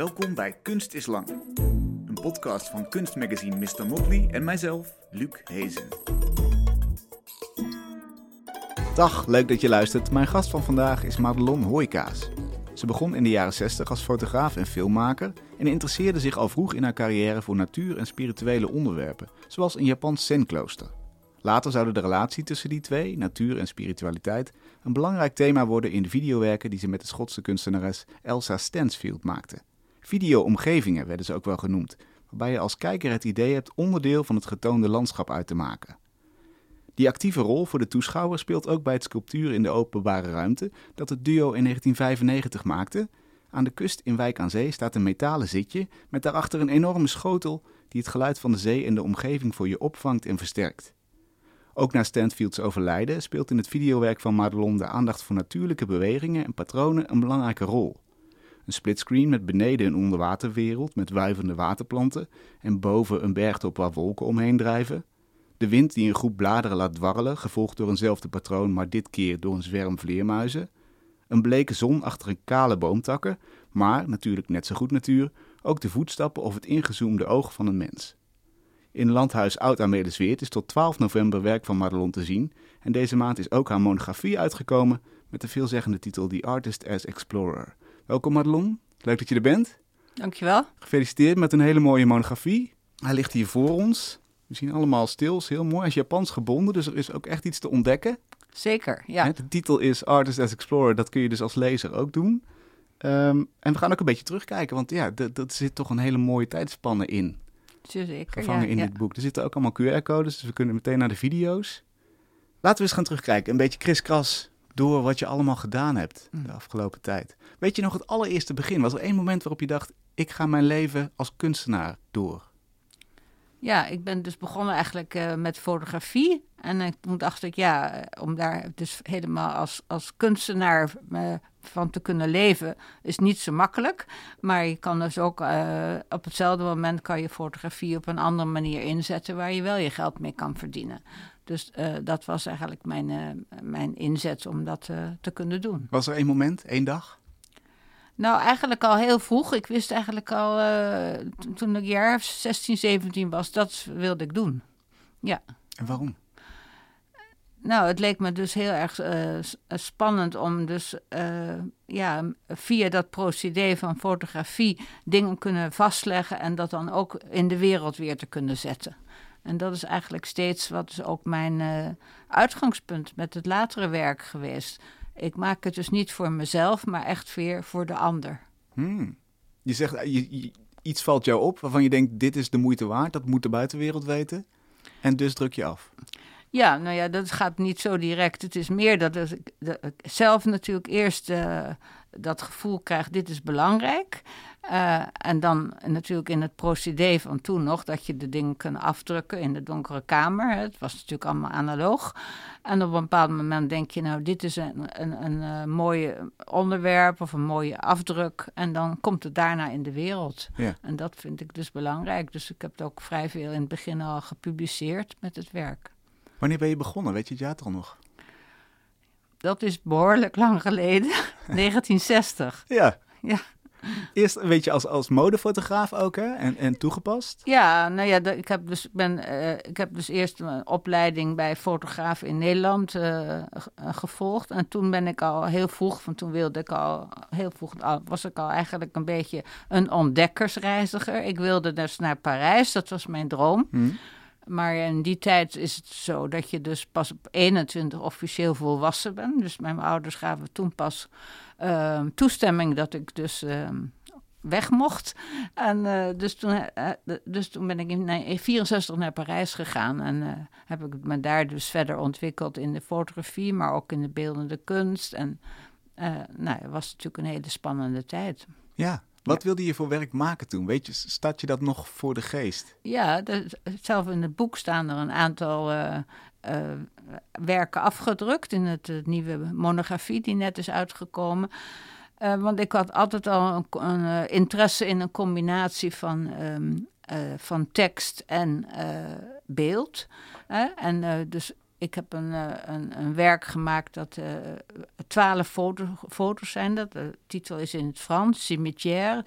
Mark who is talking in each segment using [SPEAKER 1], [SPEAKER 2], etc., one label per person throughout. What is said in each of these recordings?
[SPEAKER 1] Welkom bij Kunst is Lang. Een podcast van kunstmagazine Mr. Motley en mijzelf, Luc Hezen. Dag, leuk dat je luistert. Mijn gast van vandaag is Madelon Hooikaas. Ze begon in de jaren 60 als fotograaf en filmmaker en interesseerde zich al vroeg in haar carrière voor natuur en spirituele onderwerpen, zoals een Japans zenklooster. Later zouden de relatie tussen die twee, natuur en spiritualiteit, een belangrijk thema worden in de videowerken die ze met de Schotse kunstenares Elsa Stansfield maakte. Video-omgevingen werden ze ook wel genoemd, waarbij je als kijker het idee hebt onderdeel van het getoonde landschap uit te maken. Die actieve rol voor de toeschouwer speelt ook bij het sculptuur in de openbare ruimte dat het duo in 1995 maakte. Aan de kust in Wijk aan Zee staat een metalen zitje met daarachter een enorme schotel die het geluid van de zee en de omgeving voor je opvangt en versterkt. Ook na Stanfields overlijden speelt in het videowerk van Madelon de aandacht voor natuurlijke bewegingen en patronen een belangrijke rol. Een splitscreen met beneden een onderwaterwereld met wuivende waterplanten en boven een bergtop waar wolken omheen drijven. De wind die een groep bladeren laat dwarrelen, gevolgd door eenzelfde patroon, maar dit keer door een zwerm vleermuizen. Een bleke zon achter een kale boomtakken, maar natuurlijk net zo goed natuur, ook de voetstappen of het ingezoomde oog van een mens. In Landhuis Oud Amelisweert is tot 12 november werk van Madelon te zien en deze maand is ook haar monografie uitgekomen met de veelzeggende titel The Artist as Explorer. Welkom Madelon, leuk dat je er bent.
[SPEAKER 2] Dankjewel.
[SPEAKER 1] Gefeliciteerd met een hele mooie monografie. Hij ligt hier voor ons. We zien allemaal stils, heel mooi. Hij is Japans gebonden, dus er is ook echt iets te ontdekken.
[SPEAKER 2] Zeker, ja.
[SPEAKER 1] De titel is Artist as Explorer, dat kun je dus als lezer ook doen. Um, en we gaan ook een beetje terugkijken, want ja, er zit toch een hele mooie tijdspanne in.
[SPEAKER 2] Zeker,
[SPEAKER 1] Gevangen
[SPEAKER 2] ja,
[SPEAKER 1] in
[SPEAKER 2] ja.
[SPEAKER 1] dit boek. Er zitten ook allemaal QR-codes, dus we kunnen meteen naar de video's. Laten we eens gaan terugkijken, een beetje kriskras door wat je allemaal gedaan hebt
[SPEAKER 2] Mm.
[SPEAKER 1] de afgelopen tijd. Weet je nog het allereerste begin? Was er één moment waarop je dacht, ik ga mijn leven als kunstenaar door?
[SPEAKER 2] Ja, ik ben dus begonnen eigenlijk eh, met fotografie. En ik, toen dacht ik, ja, eh, om daar dus helemaal als, als kunstenaar eh, van te kunnen leven, is niet zo makkelijk. Maar je kan dus ook eh, op hetzelfde moment kan je fotografie op een andere manier inzetten waar je wel je geld mee kan verdienen. Dus eh, dat was eigenlijk mijn, eh, mijn inzet om dat eh, te kunnen doen.
[SPEAKER 1] Was er één moment, één dag?
[SPEAKER 2] Nou, eigenlijk al heel vroeg. Ik wist eigenlijk al to- toen ik jaar 16, 17 was, dat wilde ik doen. Ja.
[SPEAKER 1] En waarom?
[SPEAKER 2] Nou, het leek me dus heel erg spannend om dus ja, via dat procedé van fotografie dingen kunnen vastleggen en dat dan ook in de wereld weer te kunnen zetten. En dat is eigenlijk steeds wat is ook mijn eh, uitgangspunt met het latere werk geweest. Ik maak het dus niet voor mezelf, maar echt weer voor de ander.
[SPEAKER 1] Hmm. Je zegt, eh, je- iets valt jou op waarvan je denkt, dit is de moeite waard, dat moet de buitenwereld weten. En dus druk je af.
[SPEAKER 2] Ja, nou ja, dat gaat niet zo direct. Het is meer dat ik, dat ik zelf natuurlijk eerst eh, dat gevoel krijg, dit is belangrijk. Eh, en dan natuurlijk in het procedé van toen nog, dat je de dingen kan afdrukken in de donkere kamer. Het was natuurlijk allemaal analoog. En op een bepaald moment denk je, nou, dit is een, een, een eh, mooi onderwerp of een mooie afdruk. En dan komt het daarna in de wereld.
[SPEAKER 1] Ja.
[SPEAKER 2] En dat vind ik dus belangrijk. Dus ik heb het ook vrij veel in het begin al gepubliceerd met het werk.
[SPEAKER 1] Wanneer ben je begonnen? Weet je het jaartal nog?
[SPEAKER 2] Dat is behoorlijk lang geleden. 1960.
[SPEAKER 1] Ja.
[SPEAKER 2] Ja.
[SPEAKER 1] Eerst, weet je, als, als modefotograaf ook, hè? En, en toegepast?
[SPEAKER 2] Ja, nou ja, ik heb dus, ben, eh, ik heb dus eerst een opleiding bij fotograaf in Nederland eh, eh, gevolgd. En toen ben ik al heel vroeg, van toen wilde ik al heel vroeg, al- was ik al eigenlijk een beetje een ontdekkersreiziger. Ik wilde dus naar Parijs, dat was mijn droom.
[SPEAKER 1] Hm.
[SPEAKER 2] Maar in die tijd is het zo dat je dus pas op 21 officieel volwassen bent. Dus mijn ouders gaven toen pas ehm, toestemming dat ik dus ehm, weg mocht. En eh, dus, toen, eh, eh, dus toen ben ik in 1964 naar Parijs gegaan. En heb ik me daar dus verder ontwikkeld in de fotografie, maar ook in de beeldende kunst. En nou, het was natuurlijk een hele spannende tijd.
[SPEAKER 1] Ja. Wat wilde je voor werk maken toen? Weet je, staat je dat nog voor de geest?
[SPEAKER 2] Ja, zelf in het boek staan er een aantal eh, eh, werken afgedrukt in het, nieuwe monografie die net is uitgekomen. Eh, want ik had altijd al een, een, interesse in een combinatie van, ehm, eh, van tekst en beeld. hè. En dus ik heb een, een, een, werk gemaakt dat twaalf foto, foto's zijn. Dat. De titel is in het Frans, cimetière.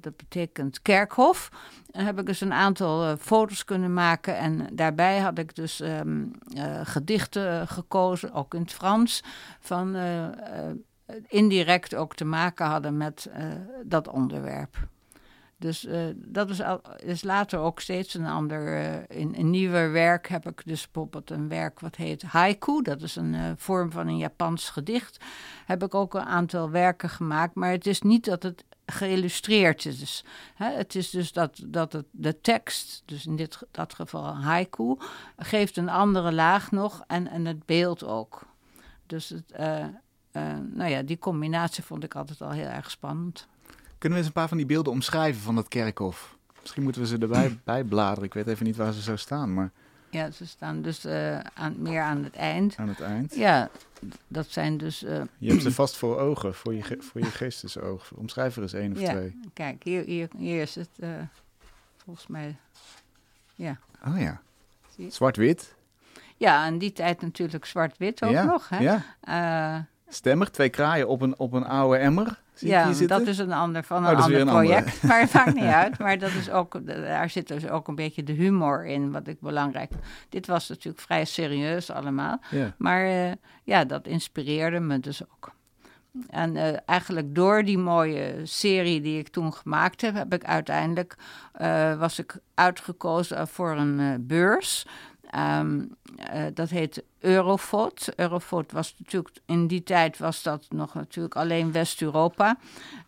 [SPEAKER 2] dat betekent kerkhof. Dan heb ik dus een aantal foto's kunnen maken. En daarbij had ik dus um, gedichten gekozen, ook in het Frans, van indirect ook te maken hadden met dat onderwerp. Dus uh, dat is, is later ook steeds een ander. Uh, in een nieuwer werk heb ik dus bijvoorbeeld een werk wat heet haiku. Dat is een uh, vorm van een Japans gedicht. Heb ik ook een aantal werken gemaakt. Maar het is niet dat het geïllustreerd is. Het is dus dat, dat het, de tekst, dus in dit dat geval haiku, geeft een andere laag nog en, en het beeld ook. Dus het, nou ja, die combinatie vond ik altijd al heel erg spannend.
[SPEAKER 1] Kunnen we eens een paar van die beelden omschrijven van dat kerkhof? Misschien moeten we ze erbij bijbladeren. Ik weet even niet waar ze zo staan, maar...
[SPEAKER 2] Ja, ze staan dus uh, aan, meer aan het eind.
[SPEAKER 1] Aan het eind?
[SPEAKER 2] Ja, dat zijn dus... Uh,
[SPEAKER 1] je hebt ze vast voor ogen, voor je, voor je geestesoog. Omschrijf er eens één of
[SPEAKER 2] ja,
[SPEAKER 1] twee.
[SPEAKER 2] Kijk, hier, hier, hier is het uh, volgens mij... Ja.
[SPEAKER 1] Oh ja. Zwart-wit?
[SPEAKER 2] Ja, in die tijd natuurlijk zwart-wit ook
[SPEAKER 1] ja,
[SPEAKER 2] nog. Hè?
[SPEAKER 1] Ja. Stemmig, twee kraaien op een, op een oude emmer
[SPEAKER 2] ja, dat is een ander van
[SPEAKER 1] oh,
[SPEAKER 2] een ander project.
[SPEAKER 1] Andere.
[SPEAKER 2] Maar het maakt niet uit. Maar dat is ook, daar zit dus ook een beetje de humor in, wat ik belangrijk vind. Dit was natuurlijk vrij serieus allemaal.
[SPEAKER 1] Ja.
[SPEAKER 2] Maar uh, ja, dat inspireerde me dus ook. En uh, eigenlijk door die mooie serie die ik toen gemaakt heb, heb ik uiteindelijk uh, was ik uitgekozen voor een beurs. Um, uh, dat heet Eurofot. Eurofot was natuurlijk in die tijd was dat nog natuurlijk alleen West-Europa.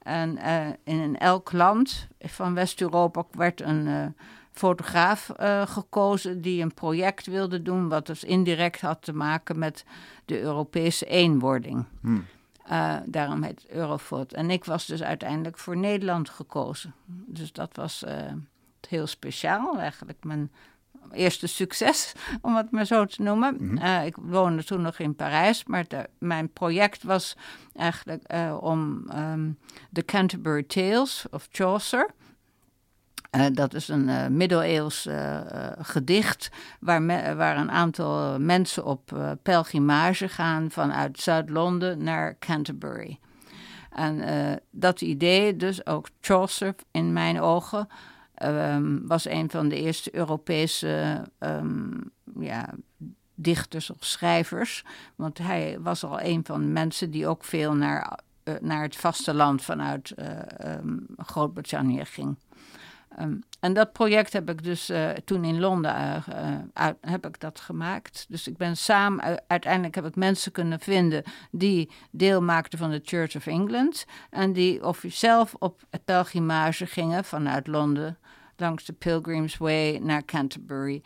[SPEAKER 2] En uh, in elk land van West-Europa werd een uh, fotograaf gekozen die een project wilde doen, wat dus indirect had te maken met de Europese eenwording.
[SPEAKER 1] Hmm.
[SPEAKER 2] daarom heet Eurofot. En ik was dus uiteindelijk voor Nederland gekozen. Dus dat was heel speciaal eigenlijk. Mijn eerste succes, om het maar zo te noemen.
[SPEAKER 1] Mhm.
[SPEAKER 2] uh, ik woonde toen nog in Parijs, maar de, mijn project was eigenlijk uh, om um, de Canterbury Tales of Chaucer. Uh, dat is een middeleeuws gedicht waar, me, waar een aantal mensen op pelgrimage gaan vanuit Zuid-Londen naar Canterbury. En dat idee, dus ook Chaucer in mijn ogen, um, was een van de eerste Europese um, ja, dichters of schrijvers. Want hij was al een van de mensen die ook veel naar, uh, naar het vasteland vanuit uh, Groot-Brittannië ging. Um, en dat project heb ik dus uh, toen in Londen uh, uit, heb ik dat gemaakt. Dus ik ben samen, uiteindelijk heb ik mensen kunnen vinden die deel maakten van de Church of England. En die of zelf op pelgrimage gingen vanuit Londen langs de Pilgrim's Way naar Canterbury.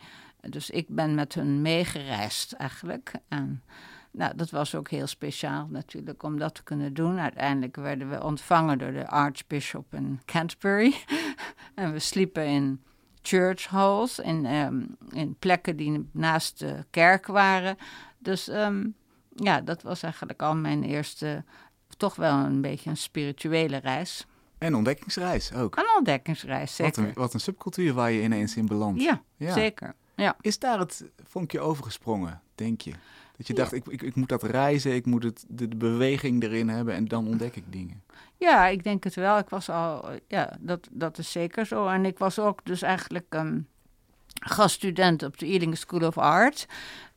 [SPEAKER 2] Dus ik ben met hun meegereisd eigenlijk. En nou, dat was ook heel speciaal natuurlijk om dat te kunnen doen. Uiteindelijk werden we ontvangen door de Archbishop in Canterbury. en we sliepen in church halls, in, um, in plekken die naast de kerk waren. Dus um, ja, dat was eigenlijk al mijn eerste, toch wel een beetje een spirituele reis.
[SPEAKER 1] En ontdekkingsreis ook.
[SPEAKER 2] Een ontdekkingsreis, zeker.
[SPEAKER 1] Wat een, wat een subcultuur waar je ineens in belandt.
[SPEAKER 2] Ja, ja, zeker. Ja.
[SPEAKER 1] Is daar het vonkje overgesprongen, denk je? Dat je dacht, ik, ik, ik moet dat reizen, ik moet het, de, de, beweging erin hebben en dan ontdek ik dingen.
[SPEAKER 2] Ja, ik denk het wel. Ik was al, ja, dat, dat is zeker zo. En ik was ook dus eigenlijk um, gaststudent op de Ealing School of Art.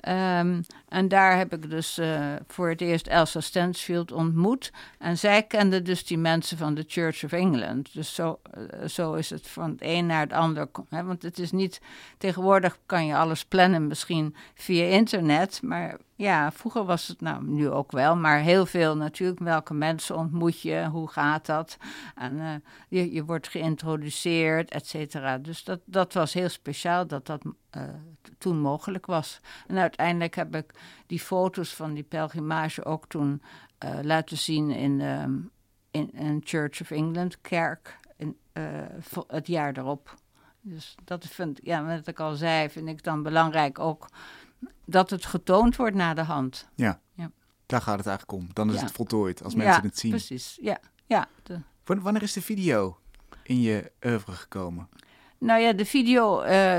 [SPEAKER 2] Um, en daar heb ik dus uh, voor het eerst Elsa Stansfield ontmoet. En zij kende dus die mensen van de Church of England. Dus zo, uh, zo is het van het een naar het ander. Hè? Want het is niet. Tegenwoordig kan je alles plannen, misschien via internet. Maar ja, vroeger was het nou nu ook wel. Maar heel veel natuurlijk. Welke mensen ontmoet je? Hoe gaat dat? En uh, je, je wordt geïntroduceerd, et cetera. Dus dat, dat was heel speciaal dat dat toen mogelijk was. En uiteindelijk heb ik die foto's van die pelgrimage ook toen uh, laten zien in, um, in een Church of England kerk in, uh, het jaar erop. Dus dat vind ja, wat ik al zei, vind ik dan belangrijk ook dat het getoond wordt na de hand.
[SPEAKER 1] Ja,
[SPEAKER 2] ja.
[SPEAKER 1] daar gaat het eigenlijk om. Dan is ja. het voltooid als mensen
[SPEAKER 2] ja,
[SPEAKER 1] het zien.
[SPEAKER 2] precies. Ja, ja. De...
[SPEAKER 1] Wanneer is de video in je oeuvre gekomen?
[SPEAKER 2] Nou ja, de video uh,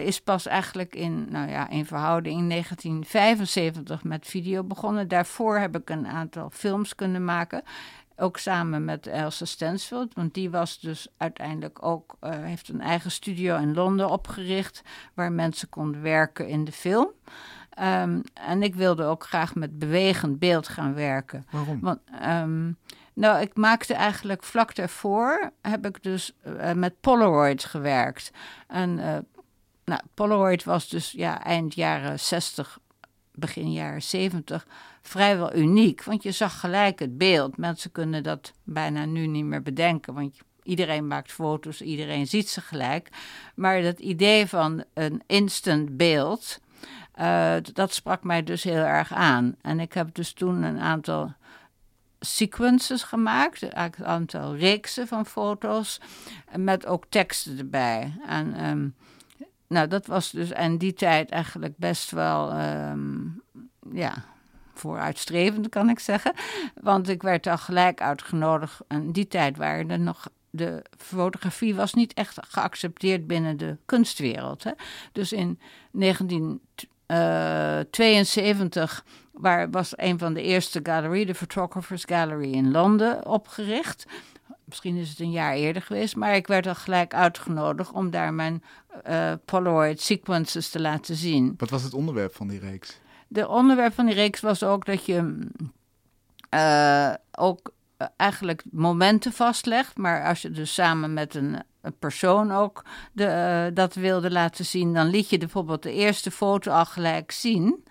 [SPEAKER 2] is pas eigenlijk in, nou ja, in verhouding in 1975 met video begonnen. Daarvoor heb ik een aantal films kunnen maken. Ook samen met Elsa Stansfield, want die was dus uiteindelijk ook, uh, heeft een eigen studio in Londen opgericht, waar mensen konden werken in de film. Um, en ik wilde ook graag met bewegend beeld gaan werken.
[SPEAKER 1] Waarom?
[SPEAKER 2] Want, um, nou, ik maakte eigenlijk vlak daarvoor, heb ik dus uh, met Polaroid gewerkt. En uh, nou, Polaroid was dus ja, eind jaren 60, begin jaren 70 vrijwel uniek. Want je zag gelijk het beeld. Mensen kunnen dat bijna nu niet meer bedenken. Want iedereen maakt foto's, iedereen ziet ze gelijk. Maar dat idee van een instant beeld, uh, dat sprak mij dus heel erg aan. En ik heb dus toen een aantal sequences gemaakt, een aantal reeksen van foto's, met ook teksten erbij. En um, nou, dat was dus in die tijd eigenlijk best wel, um, ja, vooruitstrevend kan ik zeggen. Want ik werd al gelijk uitgenodigd. En die tijd waren er nog de fotografie was niet echt geaccepteerd binnen de kunstwereld. Hè. Dus in 1972 waar, was een van de eerste gallery, de Photographers Gallery in Londen, opgericht. Misschien is het een jaar eerder geweest, maar ik werd al gelijk uitgenodigd om daar mijn uh, Polaroid sequences te laten zien.
[SPEAKER 1] Wat was het onderwerp van die reeks?
[SPEAKER 2] De onderwerp van die reeks was ook dat je uh, ook eigenlijk momenten vastlegt, maar als je dus samen met een persoon ook de, uh, dat wilde laten zien, dan liet je bijvoorbeeld de eerste foto al gelijk zien.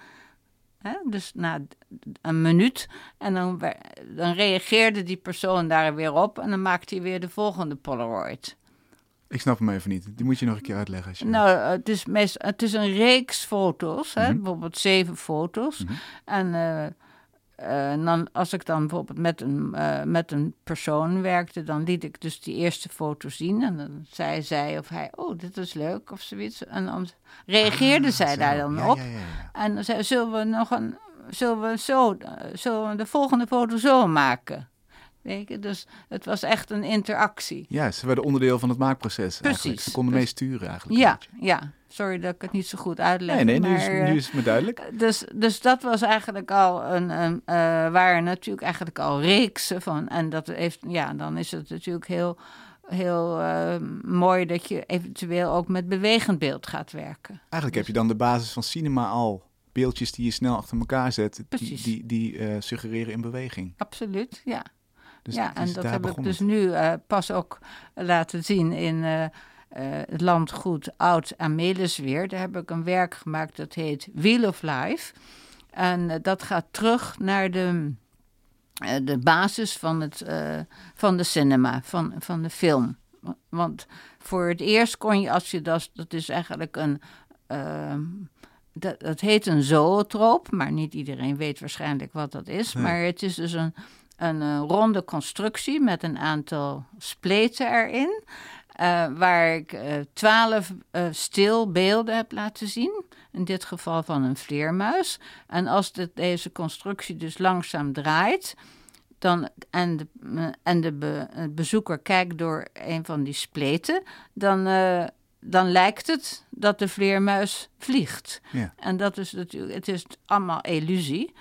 [SPEAKER 2] Hè? Dus na een minuut. En dan, dan reageerde die persoon daar weer op en dan maakte hij weer de volgende Polaroid.
[SPEAKER 1] Ik snap hem even niet. Die moet je nog een keer uitleggen. Als je...
[SPEAKER 2] Nou, het is, meest, het is een reeks foto's, hè? Mm -hmm. bijvoorbeeld zeven foto's. Mm -hmm. En, uh, uh, en dan, als ik dan bijvoorbeeld met een, uh, met een persoon werkte, dan liet ik dus die eerste foto zien. En dan zei zij of hij, oh, dit is leuk of zoiets. En dan reageerde ah, zij zo. daar dan
[SPEAKER 1] ja,
[SPEAKER 2] op.
[SPEAKER 1] Ja, ja,
[SPEAKER 2] en dan zei zullen we nog een, zullen we zo, zullen we de volgende foto zo maken? Weet je? Dus het was echt een interactie.
[SPEAKER 1] Ja, ze werden onderdeel van het maakproces.
[SPEAKER 2] Precies.
[SPEAKER 1] Eigenlijk. Ze konden
[SPEAKER 2] Precies.
[SPEAKER 1] meesturen eigenlijk.
[SPEAKER 2] Ja, ja. Sorry dat ik het niet zo goed uitleg.
[SPEAKER 1] Nee, nee, nu,
[SPEAKER 2] maar,
[SPEAKER 1] is, nu is het me duidelijk.
[SPEAKER 2] Dus, dus dat was eigenlijk al een, een uh, waren natuurlijk eigenlijk al reeksen van. En dat heeft, ja, dan is het natuurlijk heel, heel uh, mooi dat je eventueel ook met bewegend beeld gaat werken.
[SPEAKER 1] Eigenlijk dus. heb je dan de basis van cinema al. Beeldjes die je snel achter elkaar zet,
[SPEAKER 2] Precies.
[SPEAKER 1] die, die, die uh, suggereren in beweging.
[SPEAKER 2] Absoluut, ja.
[SPEAKER 1] Dus
[SPEAKER 2] ja, en dat heb ik dus nu uh, pas ook laten zien in uh, het landgoed Oud Amelisweer. Daar heb ik een werk gemaakt dat heet Wheel of Life. En dat gaat terug naar de, de basis van, het, van de cinema, van, van de film. Want voor het eerst kon je, als je dat, dat is eigenlijk een. Dat, dat, heet een zootroop, maar niet iedereen weet waarschijnlijk wat dat is. Nee. Maar het is dus een, een uh, ronde constructie met een aantal spleten erin. Uh, waar ik uh, twaalf stilbeelden heb laten zien. In dit geval van een vleermuis. En als deze constructie dus langzaam draait. Dan, en de, en de be, bezoeker kijkt door een van die spleten. Dan, dan lijkt het dat de vleermuis vliegt.
[SPEAKER 1] Ja.
[SPEAKER 2] En dat is natuurlijk, het is allemaal illusie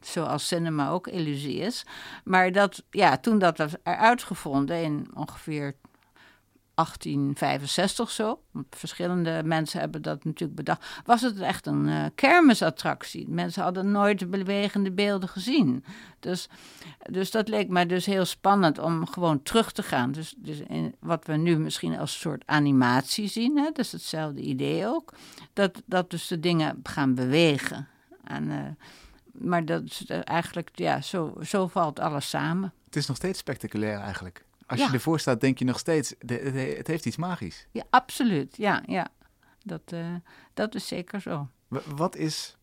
[SPEAKER 2] zoals cinema ook illusie is. Maar dat, ja, toen dat was uitgevonden in ongeveer 1865 zo, verschillende mensen hebben dat natuurlijk bedacht, was het echt een uh, kermisattractie. Mensen hadden nooit de bewegende beelden gezien. Dus, dus dat leek mij dus heel spannend om gewoon terug te gaan. Dus, dus in, wat we nu misschien als soort animatie zien, hè, dat is hetzelfde idee ook, dat, dat dus de dingen gaan bewegen. En... Uh, maar dat is eigenlijk, ja, zo, zo valt alles samen.
[SPEAKER 1] Het is nog steeds spectaculair eigenlijk. Als
[SPEAKER 2] Ja.
[SPEAKER 1] je ervoor staat, denk je nog steeds, het, heeft iets magisch.
[SPEAKER 2] Ja, absoluut. Ja, ja. Dat, eh, dat is zeker zo.
[SPEAKER 1] W- wat is,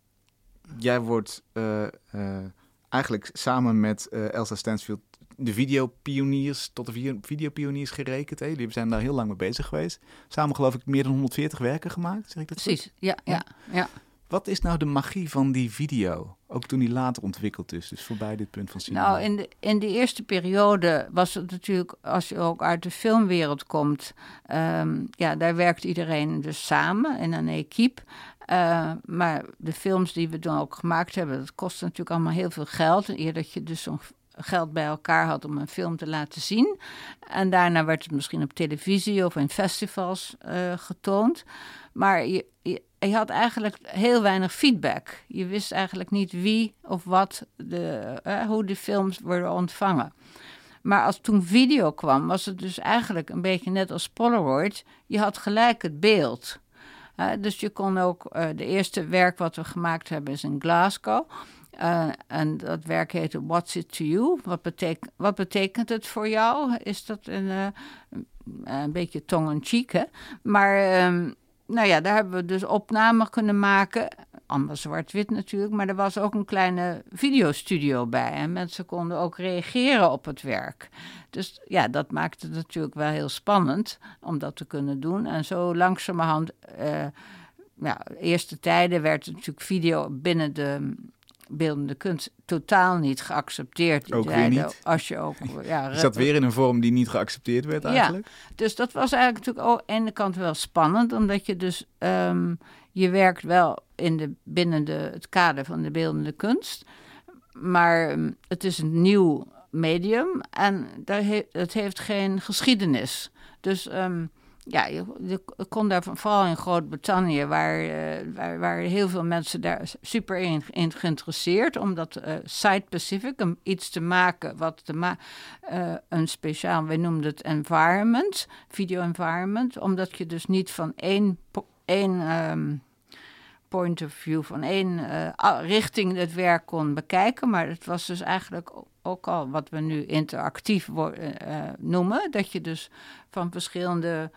[SPEAKER 1] jij wordt eh, eh, eigenlijk samen met eh, Elsa Stansfield de videopioniers, tot de vi- videopioniers gerekend. Hè? Jullie zijn daar heel lang mee bezig geweest. Samen geloof ik meer dan 140 werken gemaakt, zeg ik dat?
[SPEAKER 2] Precies. Ja, ja, ja.
[SPEAKER 1] Wat is nou de magie van die video? Ook toen die later ontwikkeld is, dus voorbij dit punt van cinema.
[SPEAKER 2] Nou, in de, in de eerste periode was het natuurlijk, als je ook uit de filmwereld komt, um, ja, daar werkt iedereen dus samen in een equipe. Uh, maar de films die we dan ook gemaakt hebben, dat kost natuurlijk allemaal heel veel geld. Eer dat je dus zo'n geld bij elkaar had om een film te laten zien. En daarna werd het misschien op televisie of in festivals uh, getoond. Maar je, je, had eigenlijk heel weinig feedback. Je wist eigenlijk niet wie of wat, de, uh, hoe de films worden ontvangen. Maar als toen video kwam, was het dus eigenlijk een beetje net als Polaroid. Je had gelijk het beeld. Uh, dus je kon ook, uh, de eerste werk wat we gemaakt hebben is in Glasgow. Uh, en dat werk heette What's It To You? Wat, wat betekent het voor jou? Is dat een, een beetje tong-in-cheek, hè? Maar um, nou ja, daar hebben we dus opnamen kunnen maken. Allemaal zwart-wit natuurlijk, maar er was ook een kleine videostudio bij. En mensen konden ook reageren op het werk. Dus ja, dat maakte het natuurlijk wel heel spannend om dat te kunnen doen. En zo langzamerhand, uh, ja, eerste tijden werd natuurlijk video binnen de beeldende kunst totaal niet geaccepteerd.
[SPEAKER 1] Ook weer niet?
[SPEAKER 2] Als je ook, ja,
[SPEAKER 1] je zat weer in een vorm die niet geaccepteerd werd eigenlijk?
[SPEAKER 2] Ja, dus dat was eigenlijk natuurlijk ook aan de ene kant wel spannend, omdat je dus, um, je werkt wel in de, binnen de, het kader van de beeldende kunst, maar um, het is een nieuw medium en daar he het heeft geen geschiedenis. Dus... Um, ja, je, kon daar vooral in Groot-Brittannië, waar, uh, waar, waar, heel veel mensen daar super in, geïnteresseerd, omdat uh, site-specific, om iets te maken wat te ma uh, een speciaal, wij noemden het environment, video environment, omdat je dus niet van één, één um, point of view, van één richting het werk kon bekijken, maar het was dus eigenlijk ook al wat we nu interactief noemen. Dat je dus van verschillende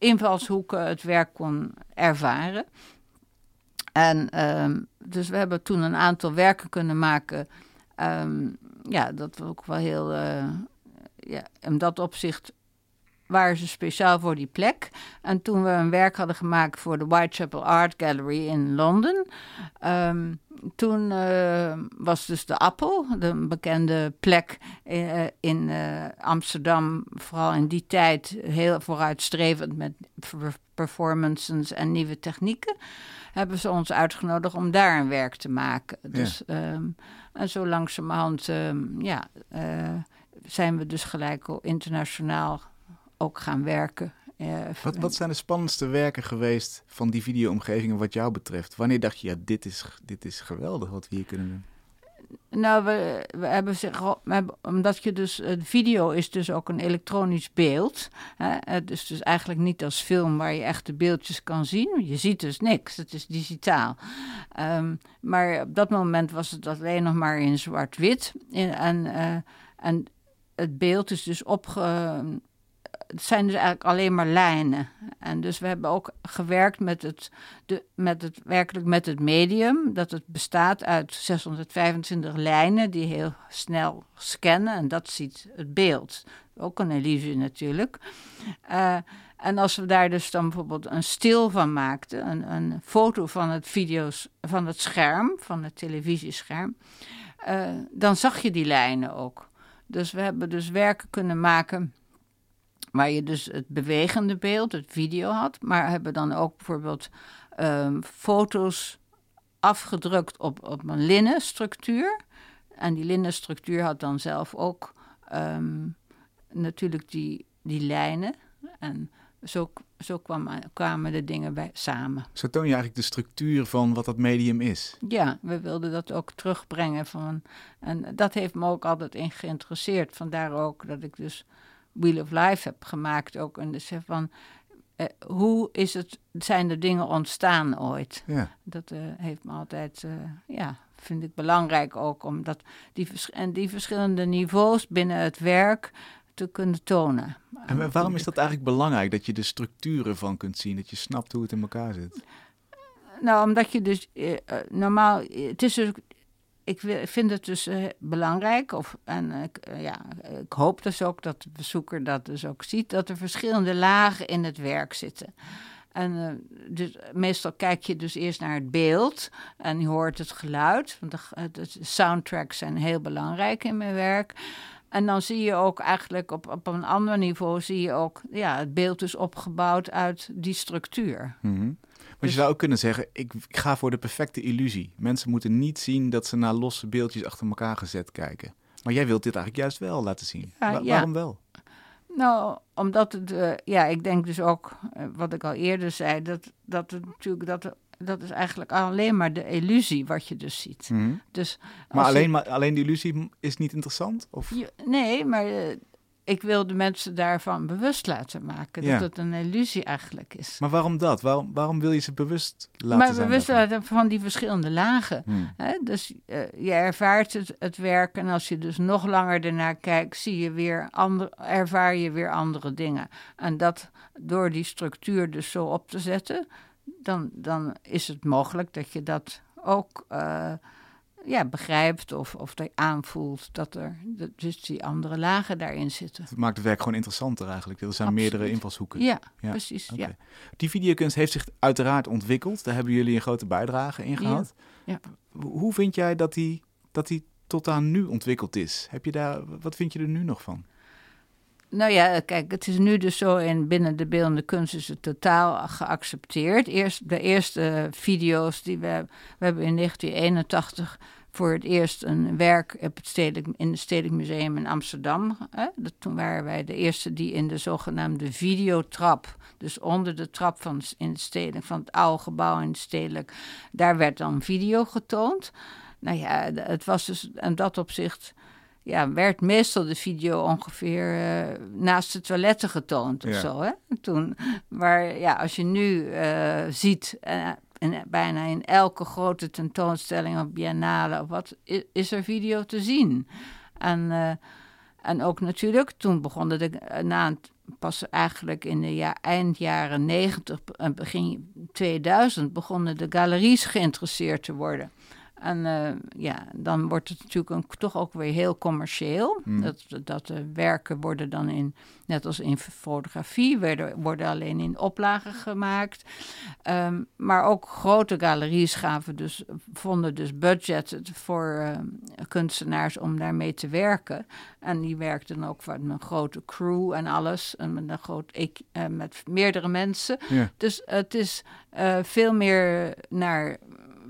[SPEAKER 2] invalshoeken het werk kon ervaren. En um, dus we hebben toen een aantal werken kunnen maken. Um, ja, dat was ook wel heel. Uh, ja, in dat opzicht waren ze speciaal voor die plek. En toen we een werk hadden gemaakt voor de Whitechapel Art Gallery in Londen. Um, toen uh, was dus de Appel, de bekende plek uh, in uh, Amsterdam, vooral in die tijd heel vooruitstrevend met performances en nieuwe technieken, hebben ze ons uitgenodigd om daar een werk te maken. Dus, ja. um, en zo langzamerhand um, ja, zijn we dus gelijk al internationaal ook gaan werken.
[SPEAKER 1] Uh, wat, wat zijn de spannendste werken geweest van die videoomgevingen wat jou betreft? Wanneer dacht je, ja, dit is, dit is geweldig wat we hier kunnen doen?
[SPEAKER 2] Nou, we, we hebben zich, we hebben, omdat je dus, uh, video is dus ook een elektronisch beeld. Hè? Het is dus eigenlijk niet als film waar je echt de beeldjes kan zien. Je ziet dus niks, het is digitaal. Um, maar op dat moment was het alleen nog maar in zwart-wit. En, uh, en het beeld is dus opge, het zijn dus eigenlijk alleen maar lijnen. En dus we hebben ook gewerkt met het, de, met het, werkelijk met het medium. Dat het bestaat uit 625 lijnen die heel snel scannen. En dat ziet het beeld. Ook een illusie natuurlijk. Uh, en als we daar dus dan bijvoorbeeld een stil van maakten, een, een foto van het, video's, van het scherm, van het televisiescherm, uh, dan zag je die lijnen ook. Dus we hebben dus werken kunnen maken waar je dus het bewegende beeld, het video had, maar hebben dan ook bijvoorbeeld um, foto's afgedrukt op, op een linnen structuur. En die linnen structuur had dan zelf ook um, natuurlijk die, die lijnen. En zo, zo kwam, kwamen de dingen bij, samen.
[SPEAKER 1] Zo toon je eigenlijk de structuur van wat dat medium is.
[SPEAKER 2] Ja, we wilden dat ook terugbrengen. Van, en dat heeft me ook altijd in geïnteresseerd. Vandaar ook dat ik dus Wheel of Life heb gemaakt ook. En dus van, uh, hoe is het, zijn de dingen ontstaan ooit?
[SPEAKER 1] Ja.
[SPEAKER 2] Dat uh, heeft me altijd, uh, ja, vind ik belangrijk ook. Omdat die, en die verschillende niveaus binnen het werk te kunnen tonen.
[SPEAKER 1] En waarom is dat eigenlijk belangrijk? Dat je de structuren van kunt zien, dat je snapt hoe het in elkaar zit?
[SPEAKER 2] Nou, omdat je dus normaal, het is dus ik vind het dus uh, belangrijk, of, en uh, ja, ik hoop dus ook dat de bezoeker dat dus ook ziet, dat er verschillende lagen in het werk zitten. En eh, dus, meestal kijk je dus eerst naar het beeld en je hoort het geluid. Want de, de soundtracks zijn heel belangrijk in mijn werk. En dan zie je ook eigenlijk op, op een ander niveau, zie je ook, ja, het beeld is opgebouwd uit die structuur.
[SPEAKER 1] Mm Maar je zou ook kunnen zeggen, ik, ik, ga voor de perfecte illusie. Mensen moeten niet zien dat ze naar losse beeldjes achter elkaar gezet kijken. Maar jij wilt dit eigenlijk juist wel laten zien. Ja, Waarom wel?
[SPEAKER 2] Nou, omdat het, uh, ja, ik denk dus ook, uh, wat ik al eerder zei, dat, dat het natuurlijk, dat, dat is eigenlijk alleen maar de illusie wat je dus ziet. Mm -hmm. dus
[SPEAKER 1] maar, alleen, je, maar alleen die illusie is niet interessant? Of?
[SPEAKER 2] Je, nee, maar uh, ik wil de mensen daarvan bewust laten maken. Ja. Dat het een illusie eigenlijk is.
[SPEAKER 1] Maar waarom dat? Waarom, waarom wil je ze bewust laten
[SPEAKER 2] maar zijn? bewust laten van die verschillende lagen. Hmm. Hè? Dus uh, je ervaart het, het werk en als je dus nog langer ernaar kijkt, zie je weer andere, ervaar je weer andere dingen. En dat door die structuur dus zo op te zetten, dan, dan is het mogelijk dat je dat ook... Uh, ja, begrijpt of, of dat je aanvoelt dat er dus die andere lagen daarin zitten.
[SPEAKER 1] Het maakt het werk gewoon interessanter eigenlijk. Er zijn Absoluut. meerdere invalshoeken.
[SPEAKER 2] Ja, ja. precies. Okay. Ja.
[SPEAKER 1] Die videokunst heeft zich uiteraard ontwikkeld. Daar hebben jullie een grote bijdrage in gehad.
[SPEAKER 2] Ja.
[SPEAKER 1] Hoe vind jij dat die, dat die tot aan nu ontwikkeld is? Heb je daar, wat vind je er nu nog van?
[SPEAKER 2] Nou ja, kijk, het is nu dus zo in binnen de beeldende kunst is het totaal geaccepteerd. Eerst de eerste video's die we, we hebben in 1981 voor het eerst een werk op in het Stedelijk Museum in Amsterdam. Hè? Dat, toen waren wij de eerste die in de zogenaamde videotrap, dus onder de trap van, in het stedelijk, van het oude gebouw in het stedelijk, daar werd dan video getoond. Nou ja, het was dus in dat opzicht ja, werd meestal de video ongeveer uh, naast de toiletten getoond of ja. zo. Hè? Toen, maar ja, als je nu uh, ziet, uh, in, bijna in elke grote tentoonstelling of biennale of wat, is, is er video te zien. En, en ook natuurlijk, toen begonnen de, na pas eigenlijk in de ja, eind jaren 90 en begin 2000 begonnen de galeries geïnteresseerd te worden. En uh, ja, dan wordt het natuurlijk een, toch ook weer heel commercieel. Mm. Dat, dat werken worden dan in, net als in fotografie, werden, worden alleen in oplagen gemaakt. Um, maar ook grote galeries gaven dus, vonden dus budget voor uh, kunstenaars om daarmee te werken. En die werkten ook met een grote crew en alles. En met een groot, ik, uh, met meerdere mensen. Yeah. Dus het is veel meer naar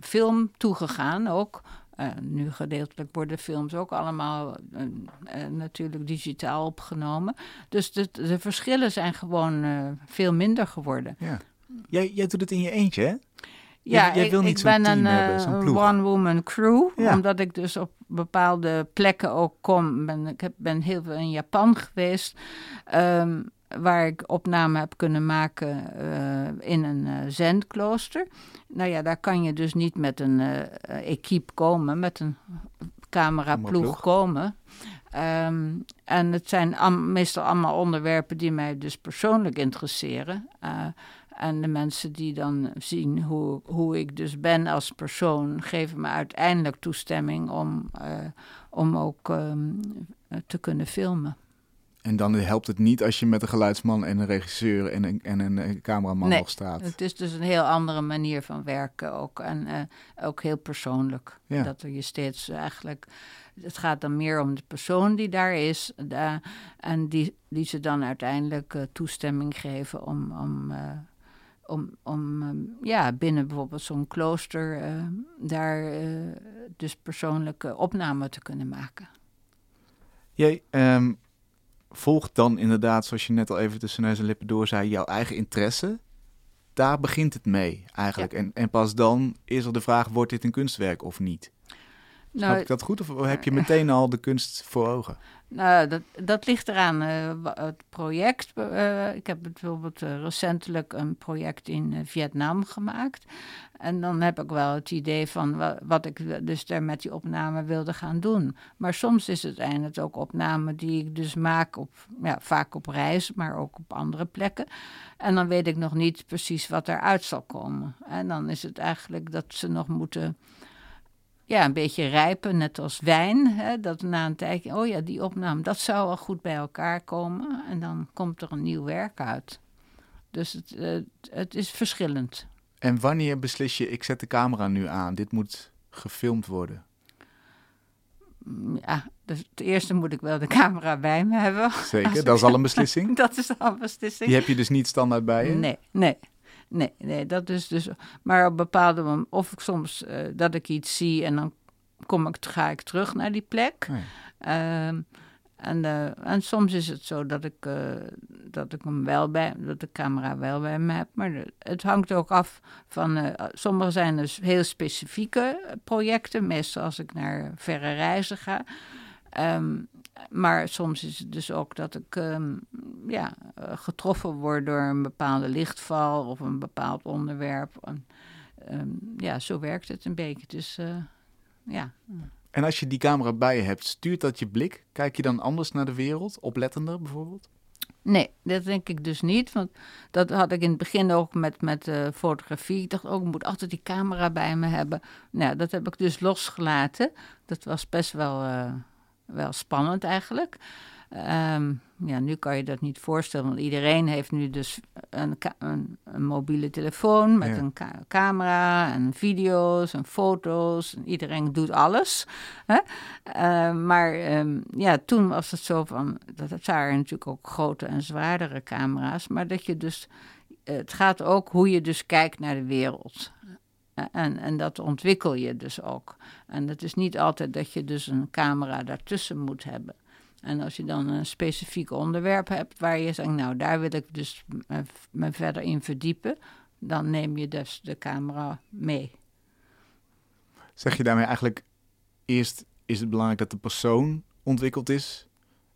[SPEAKER 2] film toegegaan ook. Uh, nu gedeeltelijk worden films ook allemaal uh, uh, natuurlijk digitaal opgenomen. Dus de, de verschillen zijn gewoon veel minder geworden.
[SPEAKER 1] Ja. Jij, jij doet het in je eentje, hè?
[SPEAKER 2] Ja,
[SPEAKER 1] jij, jij
[SPEAKER 2] ik, ben
[SPEAKER 1] een
[SPEAKER 2] een one-woman crew. Ja. Omdat ik dus op bepaalde plekken ook kom. Ben, ik heb, ben heel veel in Japan geweest. Um, waar ik opname heb kunnen maken uh, in een uh, zendklooster. Nou ja, daar kan je dus niet met een uh, equipe komen, met een cameraploeg komen. Um, en het zijn am meestal allemaal onderwerpen die mij dus persoonlijk interesseren. en de mensen die dan zien hoe, hoe ik dus ben als persoon, geven me uiteindelijk toestemming om, om ook um, te kunnen filmen.
[SPEAKER 1] En dan helpt het niet als je met een geluidsman en een regisseur en een, en een cameraman
[SPEAKER 2] nee,
[SPEAKER 1] nog staat.
[SPEAKER 2] Het is dus een heel andere manier van werken ook. En uh, ook heel persoonlijk. Ja. Dat er je steeds eigenlijk. Het gaat dan meer om de persoon die daar is. Uh, en die, die ze dan uiteindelijk uh, toestemming geven om. om om, om um, ja, binnen bijvoorbeeld zo'n klooster daar dus persoonlijke opnamen te kunnen maken.
[SPEAKER 1] Jij, um volgt dan inderdaad, zoals je net al even tussen neus en lippen door zei, jouw eigen interesse. Daar begint het mee eigenlijk. Ja. En, en pas dan is er de vraag, wordt dit een kunstwerk of niet? Nou, Snap ik dat goed? Of heb je meteen al de kunst voor ogen?
[SPEAKER 2] Nou, dat, dat ligt eraan. Uh, het project. Uh, ik heb bijvoorbeeld uh, recentelijk een project in Vietnam gemaakt. En dan heb ik wel het idee van wat, wat ik dus daar met die opname wilde gaan doen. Maar soms is het eindelijk ook opname die ik dus maak op, ja, vaak op reis, maar ook op andere plekken. En dan weet ik nog niet precies wat eruit zal komen. En dan is het eigenlijk dat ze nog moeten ja, een beetje rijpen, net als wijn. Hè, dat na een tijdje, oh ja, die opname, dat zou wel goed bij elkaar komen. En dan komt er een nieuw werk uit. Dus het, het, het is verschillend.
[SPEAKER 1] En wanneer beslis je, ik zet de camera nu aan, dit moet gefilmd worden?
[SPEAKER 2] Ja, dus het eerste moet ik wel de camera bij me hebben.
[SPEAKER 1] Zeker, dat is al een beslissing.
[SPEAKER 2] Dat is al een beslissing.
[SPEAKER 1] Die heb je dus niet standaard bij je?
[SPEAKER 2] Nee, nee. Nee, nee, dat is dus. Maar op bepaalde momenten, of ik soms eh, dat ik iets zie en dan kom ik, ga ik terug naar die plek.
[SPEAKER 1] Nee.
[SPEAKER 2] Ehm, en, eh, en soms is het zo dat ik, eh, dat ik hem wel bij, dat de camera wel bij me heb. Maar het hangt ook af van. sommige zijn dus heel specifieke projecten, meestal als ik naar verre reizen ga. Ehm, maar soms is het dus ook dat ik ehm, ja, eh, getroffen word door een bepaalde lichtval of een bepaald onderwerp. En, ehm, ja, zo werkt het een beetje. Dus eh, ja.
[SPEAKER 1] En als je die camera bij je hebt, stuurt dat je blik? Kijk je dan anders naar de wereld? Oplettender bijvoorbeeld?
[SPEAKER 2] Nee, dat denk ik dus niet. Want dat had ik in het begin ook met, met eh, fotografie. Ik dacht ook, ik moet altijd die camera bij me hebben. Nou, dat heb ik dus losgelaten. Dat was best wel, wel spannend eigenlijk. Ehm, ja, nu kan je dat niet voorstellen, want iedereen heeft nu dus een, een, een mobiele telefoon met
[SPEAKER 1] Ja.
[SPEAKER 2] een ca- camera en video's en foto's. En iedereen doet alles. Hè? Eh, maar ehm, ja, toen was het zo van, dat het waren natuurlijk ook grote en zwaardere camera's, maar dat je dus, het gaat ook hoe je dus kijkt naar de wereld. Eh, En, en dat ontwikkel je dus ook. En het is niet altijd dat je dus een camera daartussen moet hebben. En als je dan een specifiek onderwerp hebt waar je zegt, nou daar wil ik dus me, me verder in verdiepen, dan neem je dus de camera mee.
[SPEAKER 1] Zeg je daarmee eigenlijk, eerst is het belangrijk dat de persoon ontwikkeld is.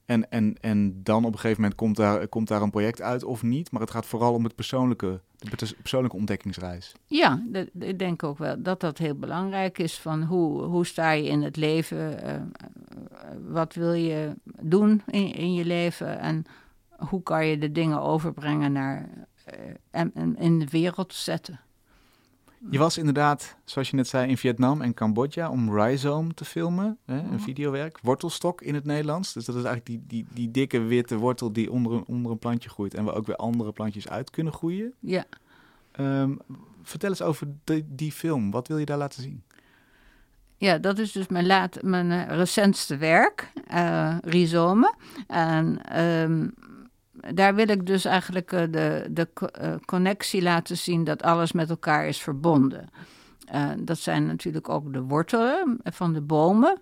[SPEAKER 1] En, en, en dan op een gegeven moment komt daar, komt daar een project uit of niet. Maar het gaat vooral om het persoonlijke, de pers- persoonlijke ontdekkingsreis.
[SPEAKER 2] Ja, ik denk ook wel dat dat heel belangrijk is. Van hoe, hoe sta je in het leven? eh, eh, wat wil je doen in, in je leven? En hoe kan je de dingen overbrengen naar en, en in de wereld zetten?
[SPEAKER 1] Je was inderdaad, zoals je net zei, in Vietnam en Cambodja om Rhizome te filmen. Hè, een
[SPEAKER 2] Mhm.
[SPEAKER 1] videowerk. Wortelstok in het Nederlands. Dus dat is eigenlijk die, die, die dikke witte wortel die onder een, onder een plantje groeit. En waar ook weer andere plantjes uit kunnen groeien.
[SPEAKER 2] Ja.
[SPEAKER 1] Ehm, vertel eens over die, die film. Wat wil je daar laten zien?
[SPEAKER 2] Ja, dat is dus mijn, laat, mijn eh, recentste werk, eh Rhizome. En ehm, daar wil ik dus eigenlijk eh, de, de eh, connectie laten zien dat alles met elkaar is verbonden. Eh, dat zijn natuurlijk ook de wortelen van de bomen,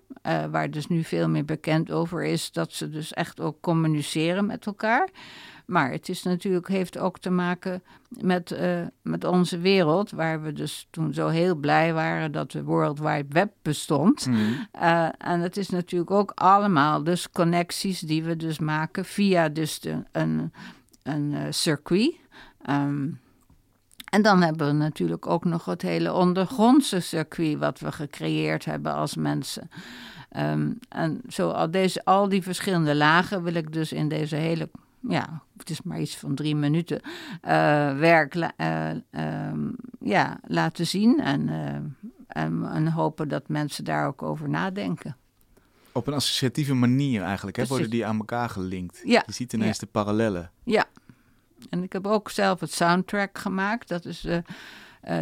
[SPEAKER 2] waar dus nu veel meer bekend over is dat ze dus echt ook communiceren met elkaar. Maar het is natuurlijk, heeft ook te maken met, eh, met onze wereld, waar we dus toen zo heel blij waren dat de World Wide Web bestond. Eh, en het is natuurlijk ook allemaal dus connecties die we dus maken via dus de, een, een eh, circuit. Ehm, en dan hebben we natuurlijk ook nog het hele ondergrondse circuit wat we gecreëerd hebben als mensen. Ehm, en zo al, deze, al die verschillende lagen wil ik dus in deze hele, ja, het is maar iets van drie minuten, eh, werk eh, ehm, ja, laten zien. En, eh, en, en hopen dat mensen daar ook over nadenken.
[SPEAKER 1] Op een associatieve manier eigenlijk, hè, worden die aan elkaar gelinkt.
[SPEAKER 2] Ja,
[SPEAKER 1] Je ziet ineens de parallellen.
[SPEAKER 2] Ja, en ik heb ook zelf het soundtrack gemaakt. Dat is,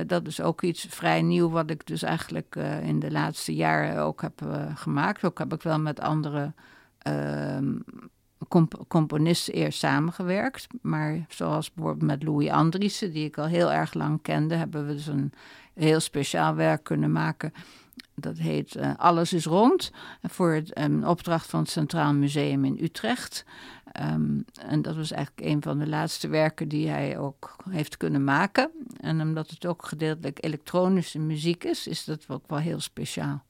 [SPEAKER 2] dat is ook iets vrij nieuw wat ik dus eigenlijk in de laatste jaren ook heb gemaakt. Ook heb ik wel met andere ehm, comp- componisten eerst samengewerkt. Maar zoals bijvoorbeeld met Louis Andriessen, die ik al heel erg lang kende, hebben we dus een heel speciaal werk kunnen maken. Dat heet eh, Alles is rond. Voor het, een opdracht van het Centraal Museum in Utrecht. Ehm, en dat was eigenlijk een van de laatste werken die hij ook heeft kunnen maken. En omdat het ook gedeeltelijk elektronische muziek is, is dat ook wel heel speciaal.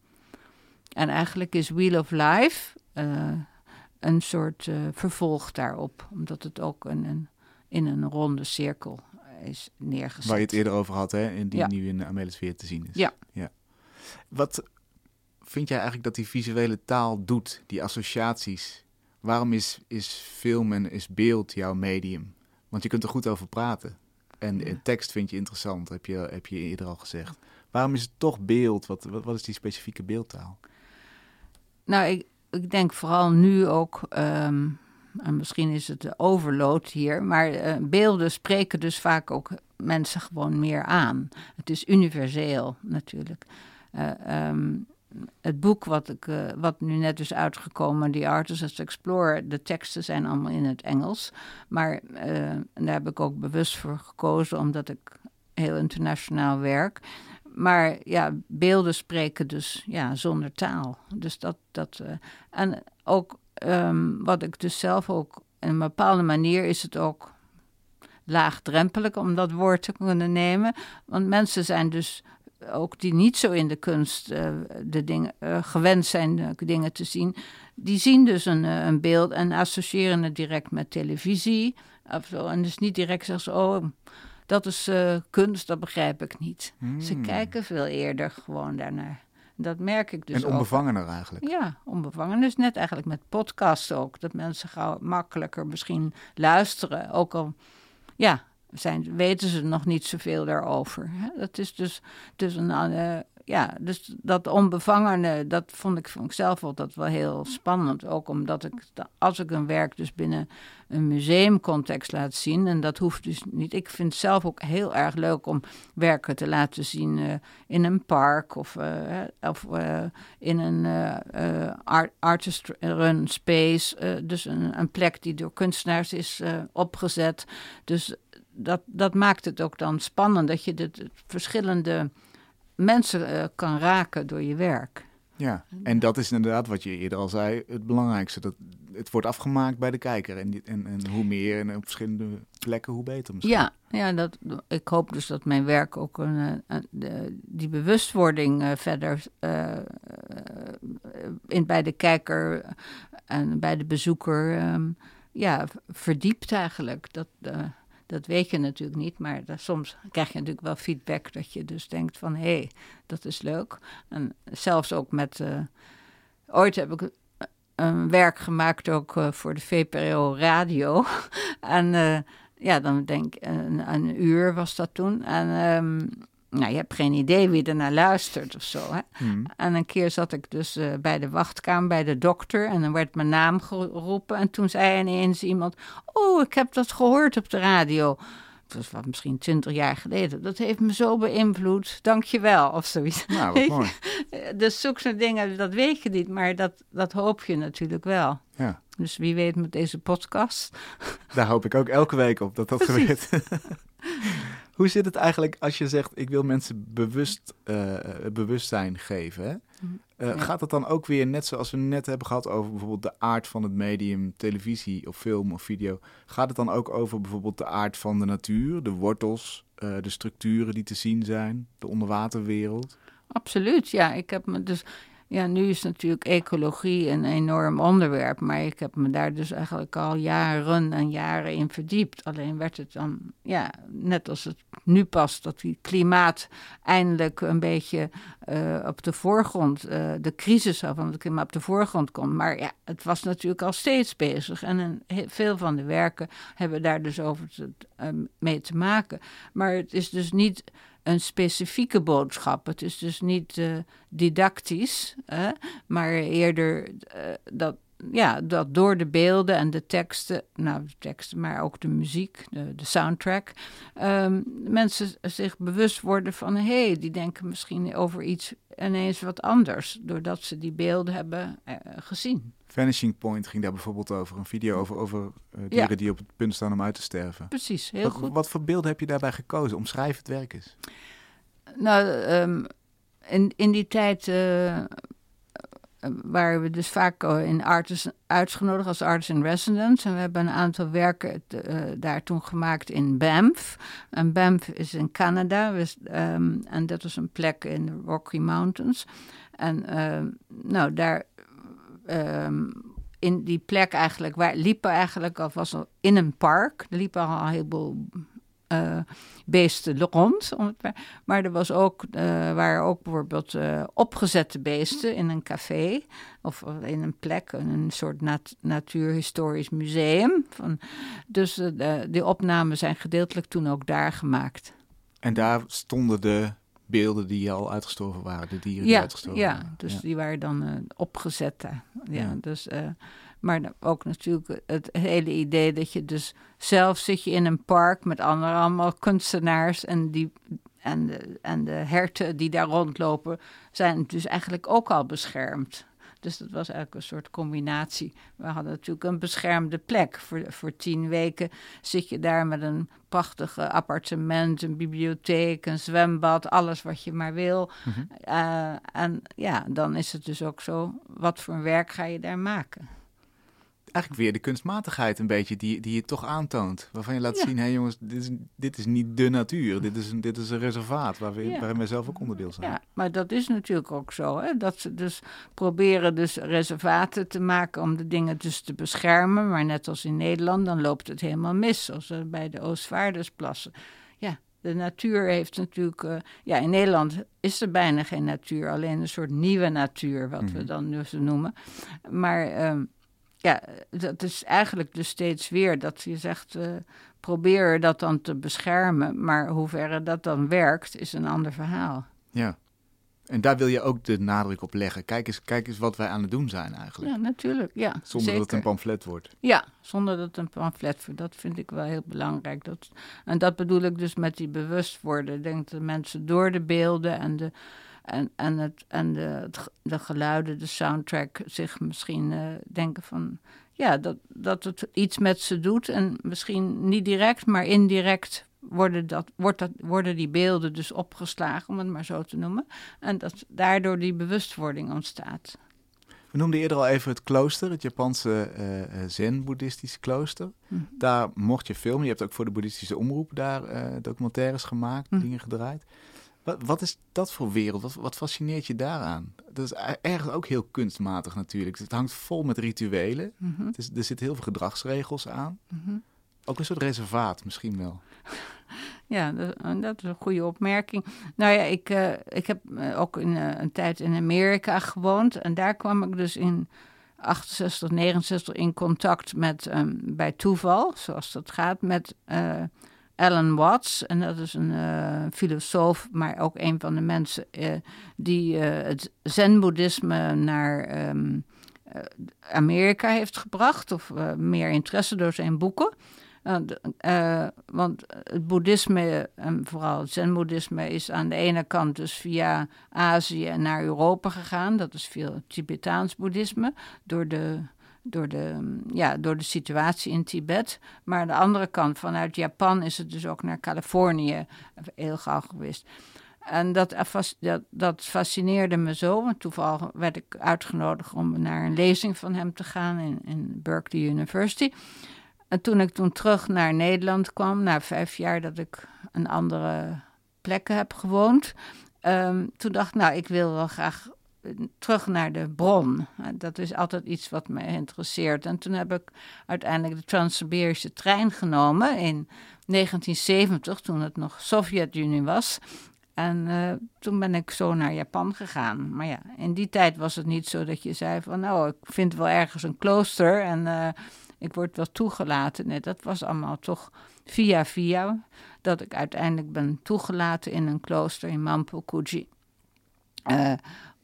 [SPEAKER 2] En eigenlijk is Wheel of Life eh, een soort eh, vervolg daarop, omdat het ook een, een, in een ronde cirkel is neergezet.
[SPEAKER 1] Waar je het eerder over had, hè, en die
[SPEAKER 2] Ja.
[SPEAKER 1] nu in Amelis weer te zien is.
[SPEAKER 2] Ja.
[SPEAKER 1] ja. Wat vind jij eigenlijk dat die visuele taal doet, die associaties? Waarom is, is film en is beeld jouw medium? Want je kunt er goed over praten. En,
[SPEAKER 2] Ja.
[SPEAKER 1] en tekst vind je interessant, heb je, heb je eerder al gezegd. Waarom is het toch beeld? Wat, wat, wat is die specifieke beeldtaal?
[SPEAKER 2] Nou, ik, ik denk vooral nu ook ehm, en misschien is het de overload hier, maar uh, beelden spreken dus vaak ook mensen gewoon meer aan. Het is universeel natuurlijk. Uh, um, het boek wat, ik, uh, wat nu net is uitgekomen, The Artist Explorer, de teksten zijn allemaal in het Engels. Maar daar heb ik ook bewust voor gekozen, omdat ik heel internationaal werk. Maar ja, beelden spreken dus ja, zonder taal. Dus dat, dat, en ook um, wat ik dus zelf ook, in een bepaalde manier is het ook laagdrempelig om dat woord te kunnen nemen. Want mensen zijn dus ook die niet zo in de kunst uh, de dingen, uh, gewend zijn dingen te zien, die zien dus een, een beeld en associëren het direct met televisie. Of zo. En dus niet direct zeggen ze, oh, dat is kunst, dat begrijp ik niet. Hmm. Ze kijken veel eerder gewoon daarnaar. Dat merk ik dus
[SPEAKER 1] En onbevangener eigenlijk.
[SPEAKER 2] Ja, onbevangen. Dus net eigenlijk met podcasts ook. Dat mensen gauw makkelijker misschien luisteren. Ook al, ja, zijn, weten ze nog niet zoveel daarover. Hè? Dat is dus, dus een, uh, ja, dus dat onbevangene, dat vond ik, vond ik zelf altijd wel heel spannend. Ook omdat ik, als ik een werk dus binnen een museumcontext laat zien, en dat hoeft dus niet. Ik vind het zelf ook heel erg leuk om werken te laten zien uh, in een park of, uh, of uh, in een art, artist-run space. dus een, een, plek die door kunstenaars is opgezet. Dus dat, dat maakt het ook dan spannend dat je de verschillende mensen uh, kan raken door je werk.
[SPEAKER 1] Ja, en dat is inderdaad wat je eerder al zei, het belangrijkste. Dat het wordt afgemaakt bij de kijker. En, en, en hoe meer en op verschillende plekken, hoe beter misschien.
[SPEAKER 2] Ja, ja dat, ik hoop dus dat mijn werk ook een, eh, een de, die bewustwording uh, verder uh, in, bij de kijker en bij de bezoeker um, ja, verdiept eigenlijk. Dat, dat weet je natuurlijk niet, maar soms krijg je natuurlijk wel feedback dat je dus denkt van hé, hey, dat is leuk. En zelfs ook met. Uh, ooit heb ik een werk gemaakt ook uh, voor de VPRO Radio. en ja, dan denk ik, een, een, uur was dat toen. En um, nou, je hebt geen idee wie er naar luistert of zo. Hè? Hmm. En een keer zat ik dus uh, bij de wachtkamer bij de dokter en dan werd mijn naam geroepen. En toen zei ineens iemand: Oh, ik heb dat gehoord op de radio. Dat was misschien twintig jaar geleden. Dat heeft me zo beïnvloed. Dank je wel, of zoiets.
[SPEAKER 1] Nou, wat mooi.
[SPEAKER 2] dus zulke dingen, dat weet je niet, maar dat, dat hoop je natuurlijk wel.
[SPEAKER 1] Ja.
[SPEAKER 2] Dus wie weet met deze podcast.
[SPEAKER 1] Daar hoop ik ook elke week op dat dat gebeurt. Hoe zit het eigenlijk als je zegt, ik wil mensen bewust, uh, bewustzijn geven? Hè? Uh, Gaat dat dan ook weer, net zoals we net hebben gehad over bijvoorbeeld de aard van het medium televisie of film of video, gaat het dan ook over bijvoorbeeld de aard van de natuur, de wortels, uh, de structuren die te zien zijn, de onderwaterwereld?
[SPEAKER 2] Absoluut, ja. Ik heb me dus ja, nu is natuurlijk ecologie een enorm onderwerp, maar ik heb me daar dus eigenlijk al jaren en jaren in verdiept. Alleen werd het dan, ja, net als het nu past, dat die klimaat eindelijk een beetje uh, op de voorgrond, uh, de crisis van het klimaat op de voorgrond komt. Maar ja, het was natuurlijk al steeds bezig en een, veel van de werken hebben daar dus over te, uh, mee te maken. Maar het is dus niet een specifieke boodschap. Het is dus niet uh, didactisch, hè, maar eerder uh, dat, ja, dat door de beelden en de teksten, nou de teksten, maar ook de muziek, de, de soundtrack, um, mensen zich bewust worden van hé, hey, die denken misschien over iets ineens wat anders, doordat ze die beelden hebben uh, gezien.
[SPEAKER 1] Vanishing Point ging daar bijvoorbeeld over. Een video over, over uh, dieren ja. die op het punt staan om uit te sterven.
[SPEAKER 2] Precies, heel
[SPEAKER 1] wat,
[SPEAKER 2] goed.
[SPEAKER 1] Wat voor beelden heb je daarbij gekozen? Omschrijf het werk eens.
[SPEAKER 2] Nou, um, in, in die tijd uh, waren we dus vaak in artists uitgenodigd als artist in residence. En we hebben een aantal werken uh, daar toen gemaakt in Banff. En Banff is in Canada. Um, en dat was een plek in de Rocky Mountains. En uh, nou, daar um, in die plek eigenlijk, waar liepen eigenlijk, of was al in een park, er liepen al een heleboel uh, beesten rond. Maar er was ook, uh, waren ook bijvoorbeeld uh, opgezette beesten in een café of in een plek, een soort nat natuurhistorisch museum. Van, dus die opnamen zijn gedeeltelijk toen ook daar gemaakt.
[SPEAKER 1] En daar stonden de beelden die al uitgestorven waren, de dieren die uitgestorven
[SPEAKER 2] ja,
[SPEAKER 1] waren.
[SPEAKER 2] Dus ja, dus die waren dan opgezet. Ja, ja. Dus, Maar ook natuurlijk het hele idee dat je dus zelf zit je in een park met andere allemaal kunstenaars en die en de, en de herten die daar rondlopen zijn dus eigenlijk ook al beschermd. Dus dat was eigenlijk een soort combinatie. We hadden natuurlijk een beschermde plek. Voor, voor tien weken zit je daar met een prachtig appartement, een bibliotheek, een zwembad, alles wat je maar wil. Mhm. Eh, en ja, dan is het dus ook zo, wat voor werk ga je daar maken?
[SPEAKER 1] Eigenlijk weer de kunstmatigheid een beetje die, die je toch aantoont. Waarvan je laat zien, hé hey jongens, dit is, dit is niet de natuur. Dit is een, dit is een reservaat waar we, waarin wij zelf ook onderdeel zijn.
[SPEAKER 2] Ja, maar dat is natuurlijk ook zo. Hè? Dat ze dus proberen dus reservaten te maken om de dingen dus te beschermen. Maar net als in Nederland, dan loopt het helemaal mis. Zoals bij de Oostvaardersplassen. Ja, de natuur heeft natuurlijk. Uh, ja, in Nederland is er bijna geen natuur, alleen een soort nieuwe natuur, wat we mhm. dan nu zo noemen. Maar. Uh, ja, dat is eigenlijk dus steeds weer dat je zegt, uh, probeer dat dan te beschermen. Maar hoeverre dat dan werkt, is een ander verhaal.
[SPEAKER 1] Ja, en daar wil je ook de nadruk op leggen. Kijk eens, kijk eens wat wij aan het doen zijn eigenlijk.
[SPEAKER 2] Ja, natuurlijk. Ja,
[SPEAKER 1] zonder dat het een pamflet wordt.
[SPEAKER 2] Ja, zonder dat het een pamflet wordt. Dat vind ik wel heel belangrijk. Dat, en dat bedoel ik dus met die bewust worden. Ik denk dat mensen door de beelden en de en, en, het, en de, de geluiden, de soundtrack, zich misschien uh, denken van ja, dat, dat het iets met ze doet. En misschien niet direct, maar indirect worden, dat, wordt dat, worden die beelden dus opgeslagen, om het maar zo te noemen. En dat daardoor die bewustwording ontstaat.
[SPEAKER 1] We noemden eerder al even het klooster, het Japanse uh, zen-boeddhistische klooster. Mhm. Daar mocht je filmen. Je hebt ook voor de boeddhistische omroep daar uh, documentaires gemaakt, mhm. dingen gedraaid. Wat, wat is dat voor wereld? Wat, wat fascineert je daaraan? Dat is ergens ook heel kunstmatig natuurlijk. Het hangt vol met rituelen. Mm er zitten heel veel gedragsregels aan. Mhm. Ook een soort reservaat misschien wel.
[SPEAKER 2] Ja, dat, is een goede opmerking. Nou ja, ik, uh, ik heb eh, ook in, uh, een tijd in Amerika gewoond. En daar kwam ik dus in 68, 69 in contact met, um, bij toeval, zoals dat gaat, met Alan Watts. En dat is een uh, filosoof, maar ook een van de mensen uh, die uh, het zen-boeddhisme naar um, Amerika heeft gebracht. Of meer interesse door zijn boeken. want het boeddhisme, en vooral het zen-boeddhisme, is aan de ene kant dus via Azië naar Europa gegaan. Dat is veel Tibetaans boeddhisme. Door de door de, ja, door de situatie in Tibet. Maar aan de andere kant, vanuit Japan is het dus ook naar Californië heel gauw geweest. En dat, dat, dat fascineerde me zo, want toevallig werd ik uitgenodigd om naar een lezing van hem te gaan in, in Berkeley University. En toen ik toen terug naar Nederland kwam, na vijf jaar dat ik een andere plekken heb gewoond, um, toen dacht ik, nou, ik wil wel graag terug naar de bron. Dat is altijd iets wat me interesseert. En toen heb ik uiteindelijk de Trans-Siberische trein genomen in 1970, toen het nog Sovjet-Unie was. En uh, toen ben ik zo naar Japan gegaan. Maar ja, in die tijd was het niet zo dat je zei van... nou, ik vind wel ergens een klooster en uh, ik word wel toegelaten. Dat was allemaal toch via via... dat ik uiteindelijk ben toegelaten in een klooster in Mampokuji. Uh,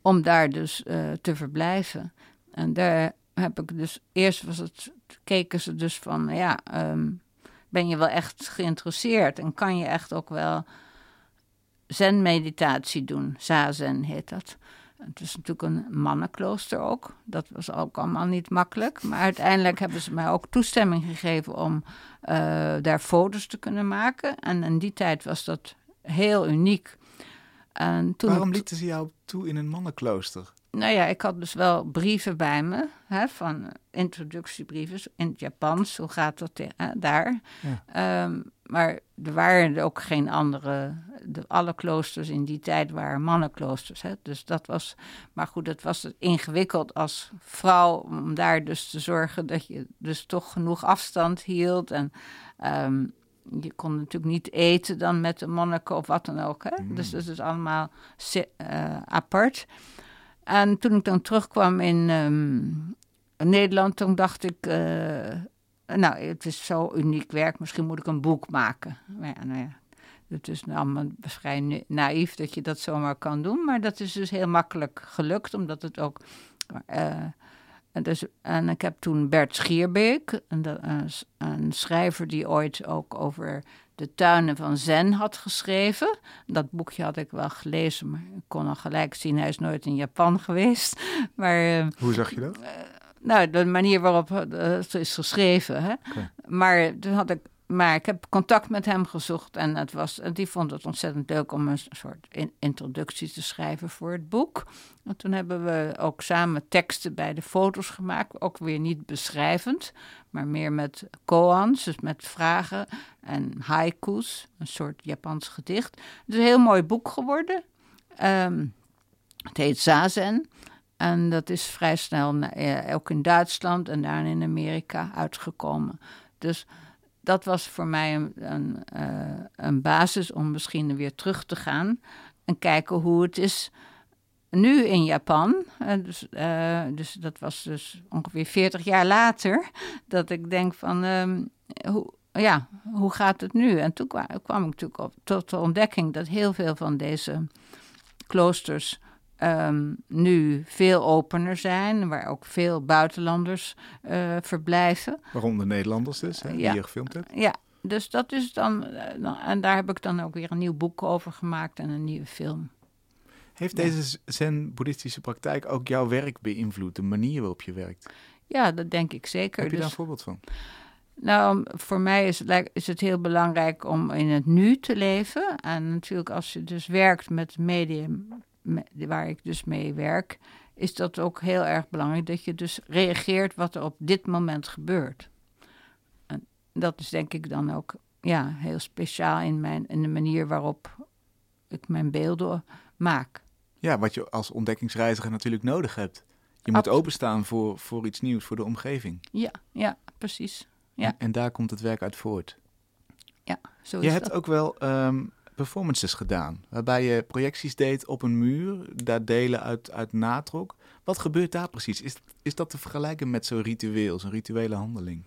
[SPEAKER 2] om daar dus uh, te verblijven. En daar heb ik dus, eerst was het, keken ze dus van, ja, um, ben je wel echt geïnteresseerd en kan je echt ook wel zen-meditatie doen. Zazen heet dat. Het is natuurlijk een mannenklooster ook. Dat was ook allemaal niet makkelijk. Maar uiteindelijk hebben ze mij ook toestemming gegeven om uh, daar foto's te kunnen maken. En in die tijd was dat heel uniek.
[SPEAKER 1] En toen Waarom lieten ze jou toe in een mannenklooster?
[SPEAKER 2] Nou ja, ik had dus wel brieven bij me, hè, van introductiebrieven in het Japans. Hoe gaat dat daar? Ja. Um, maar er waren ook geen andere. De, alle kloosters in die tijd waren mannenkloosters. Hè, dus dat was. Maar goed, het was ingewikkeld als vrouw om daar dus te zorgen dat je dus toch genoeg afstand hield. En um, je kon natuurlijk niet eten dan met de monniken of wat dan ook. Hè? Mm. Dus dat is allemaal uh, apart. En toen ik dan terugkwam in um, Nederland, toen dacht ik... Uh, nou, het is zo uniek werk, misschien moet ik een boek maken. Maar ja, nou ja, het is allemaal vrij naïef dat je dat zomaar kan doen. Maar dat is dus heel makkelijk gelukt, omdat het ook... Uh, En, dus, en ik heb toen Bert Schierbeek, een, een, schrijver die ooit ook over de tuinen van Zen had geschreven. Dat boekje had ik wel gelezen, maar ik kon al gelijk zien, hij is nooit in Japan geweest. Maar,
[SPEAKER 1] Hoe zag je dat?
[SPEAKER 2] nou, de manier waarop het is geschreven. Hè? Maar toen had ik maar ik heb contact met hem gezocht en het was, die vond het ontzettend leuk om een soort introductie te schrijven voor het boek. En toen hebben we ook samen teksten bij de foto's gemaakt, ook weer niet beschrijvend, maar meer met koans, dus met vragen en haikus, een soort Japans gedicht. Het is een heel mooi boek geworden. Ehm, het heet Zazen. En dat is vrij snel eh, ook in Duitsland en daarna in Amerika uitgekomen. Dus dat was voor mij een, een, uh, een, basis om misschien weer terug te gaan en kijken hoe het is nu in Japan. Uh, dus, uh, dus, dat was dus ongeveer 40 jaar later dat ik denk van um, hoe, ja, hoe gaat het nu? En toen kwam, kwam ik natuurlijk op, tot de ontdekking dat heel veel van deze kloosters um, nu veel opener zijn, waar ook veel buitenlanders uh, verblijven.
[SPEAKER 1] Waaronder Nederlanders dus, hè, die je gefilmd hebt?
[SPEAKER 2] Ja, dus dat is dan, uh, en daar heb ik dan ook weer een nieuw boek over gemaakt en een nieuwe film.
[SPEAKER 1] Heeft deze zen-boeddhistische praktijk ook jouw werk beïnvloed, de manier waarop je werkt?
[SPEAKER 2] Ja, dat denk ik zeker.
[SPEAKER 1] Heb je
[SPEAKER 2] dus,
[SPEAKER 1] daar een voorbeeld van?
[SPEAKER 2] Nou, voor mij is, is het heel belangrijk om in het nu te leven. En natuurlijk als je dus werkt met medium waar ik dus mee werk, is dat ook heel erg belangrijk dat je dus reageert wat er op dit moment gebeurt. En dat is denk ik dan ook ja, heel speciaal in, mijn, in de manier waarop ik mijn beelden maak.
[SPEAKER 1] Ja, wat je als ontdekkingsreiziger natuurlijk nodig hebt. Je moet openstaan voor, voor iets nieuws, voor de omgeving.
[SPEAKER 2] Ja, ja precies. Ja.
[SPEAKER 1] En, en daar komt het werk uit voort.
[SPEAKER 2] Ja, zo
[SPEAKER 1] is
[SPEAKER 2] Je
[SPEAKER 1] hebt ook wel ehm, performances gedaan. Waarbij je projecties deed op een muur, daar delen uit, uit natrok. Wat gebeurt daar precies? Is, is dat te vergelijken met zo'n ritueel, zo'n rituele handeling?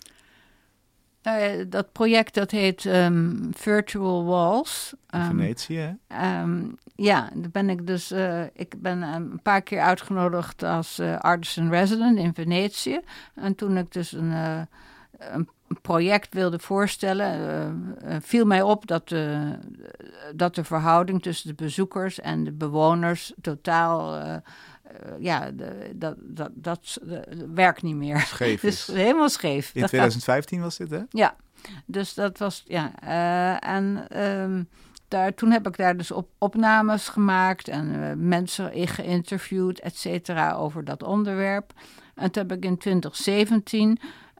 [SPEAKER 2] Nou dat project dat heet ehm, Virtual Walls.
[SPEAKER 1] In ehm, Venetië,
[SPEAKER 2] ehm, ja, daar ben ik dus... Uh, ik ben een paar keer uitgenodigd als uh, artist in resident in Venetië. En toen ik dus een, uh, een project wilde voorstellen, uh, viel mij op dat de, dat de verhouding tussen de bezoekers en de bewoners totaal. Uh, ja, de, dat, dat, dat werkt niet meer.
[SPEAKER 1] Scheef
[SPEAKER 2] dus helemaal scheef.
[SPEAKER 1] In 2015 was dit, hè?
[SPEAKER 2] Ja, dus dat was, ja. en um, daar, toen heb ik daar dus op, opnames gemaakt en mensen geïnterviewd, et cetera, over dat onderwerp. En toen heb ik in 2017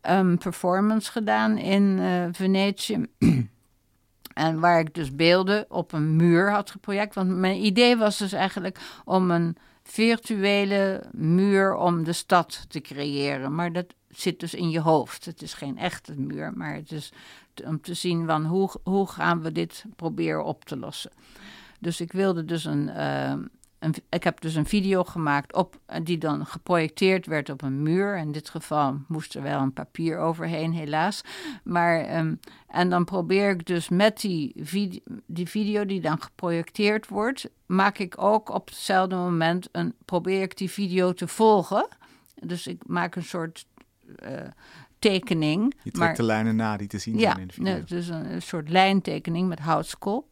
[SPEAKER 2] um, performance gedaan in uh, Venetië. en waar ik dus beelden op een muur had geproject. Want mijn idee was dus eigenlijk om een virtuele muur om de stad te creëren. Maar dat zit dus in je hoofd. Het is geen echte muur, maar het is om te zien van hoe, hoe gaan we dit proberen op te lossen. Dus ik wilde dus een, uh, ik heb dus een video gemaakt op, die dan geprojecteerd werd op een muur. In dit geval moest er wel een papier overheen, helaas. Maar, ehm, en dan probeer ik dus met die, vid die video die dan geprojecteerd wordt, maak ik ook op hetzelfde moment een, probeer ik die video te volgen. Dus ik maak een soort uh, tekening.
[SPEAKER 1] Je trekt de lijnen na die te zien
[SPEAKER 2] ja,
[SPEAKER 1] zijn in de video.
[SPEAKER 2] Ja, dus een, een soort lijntekening met houtskool.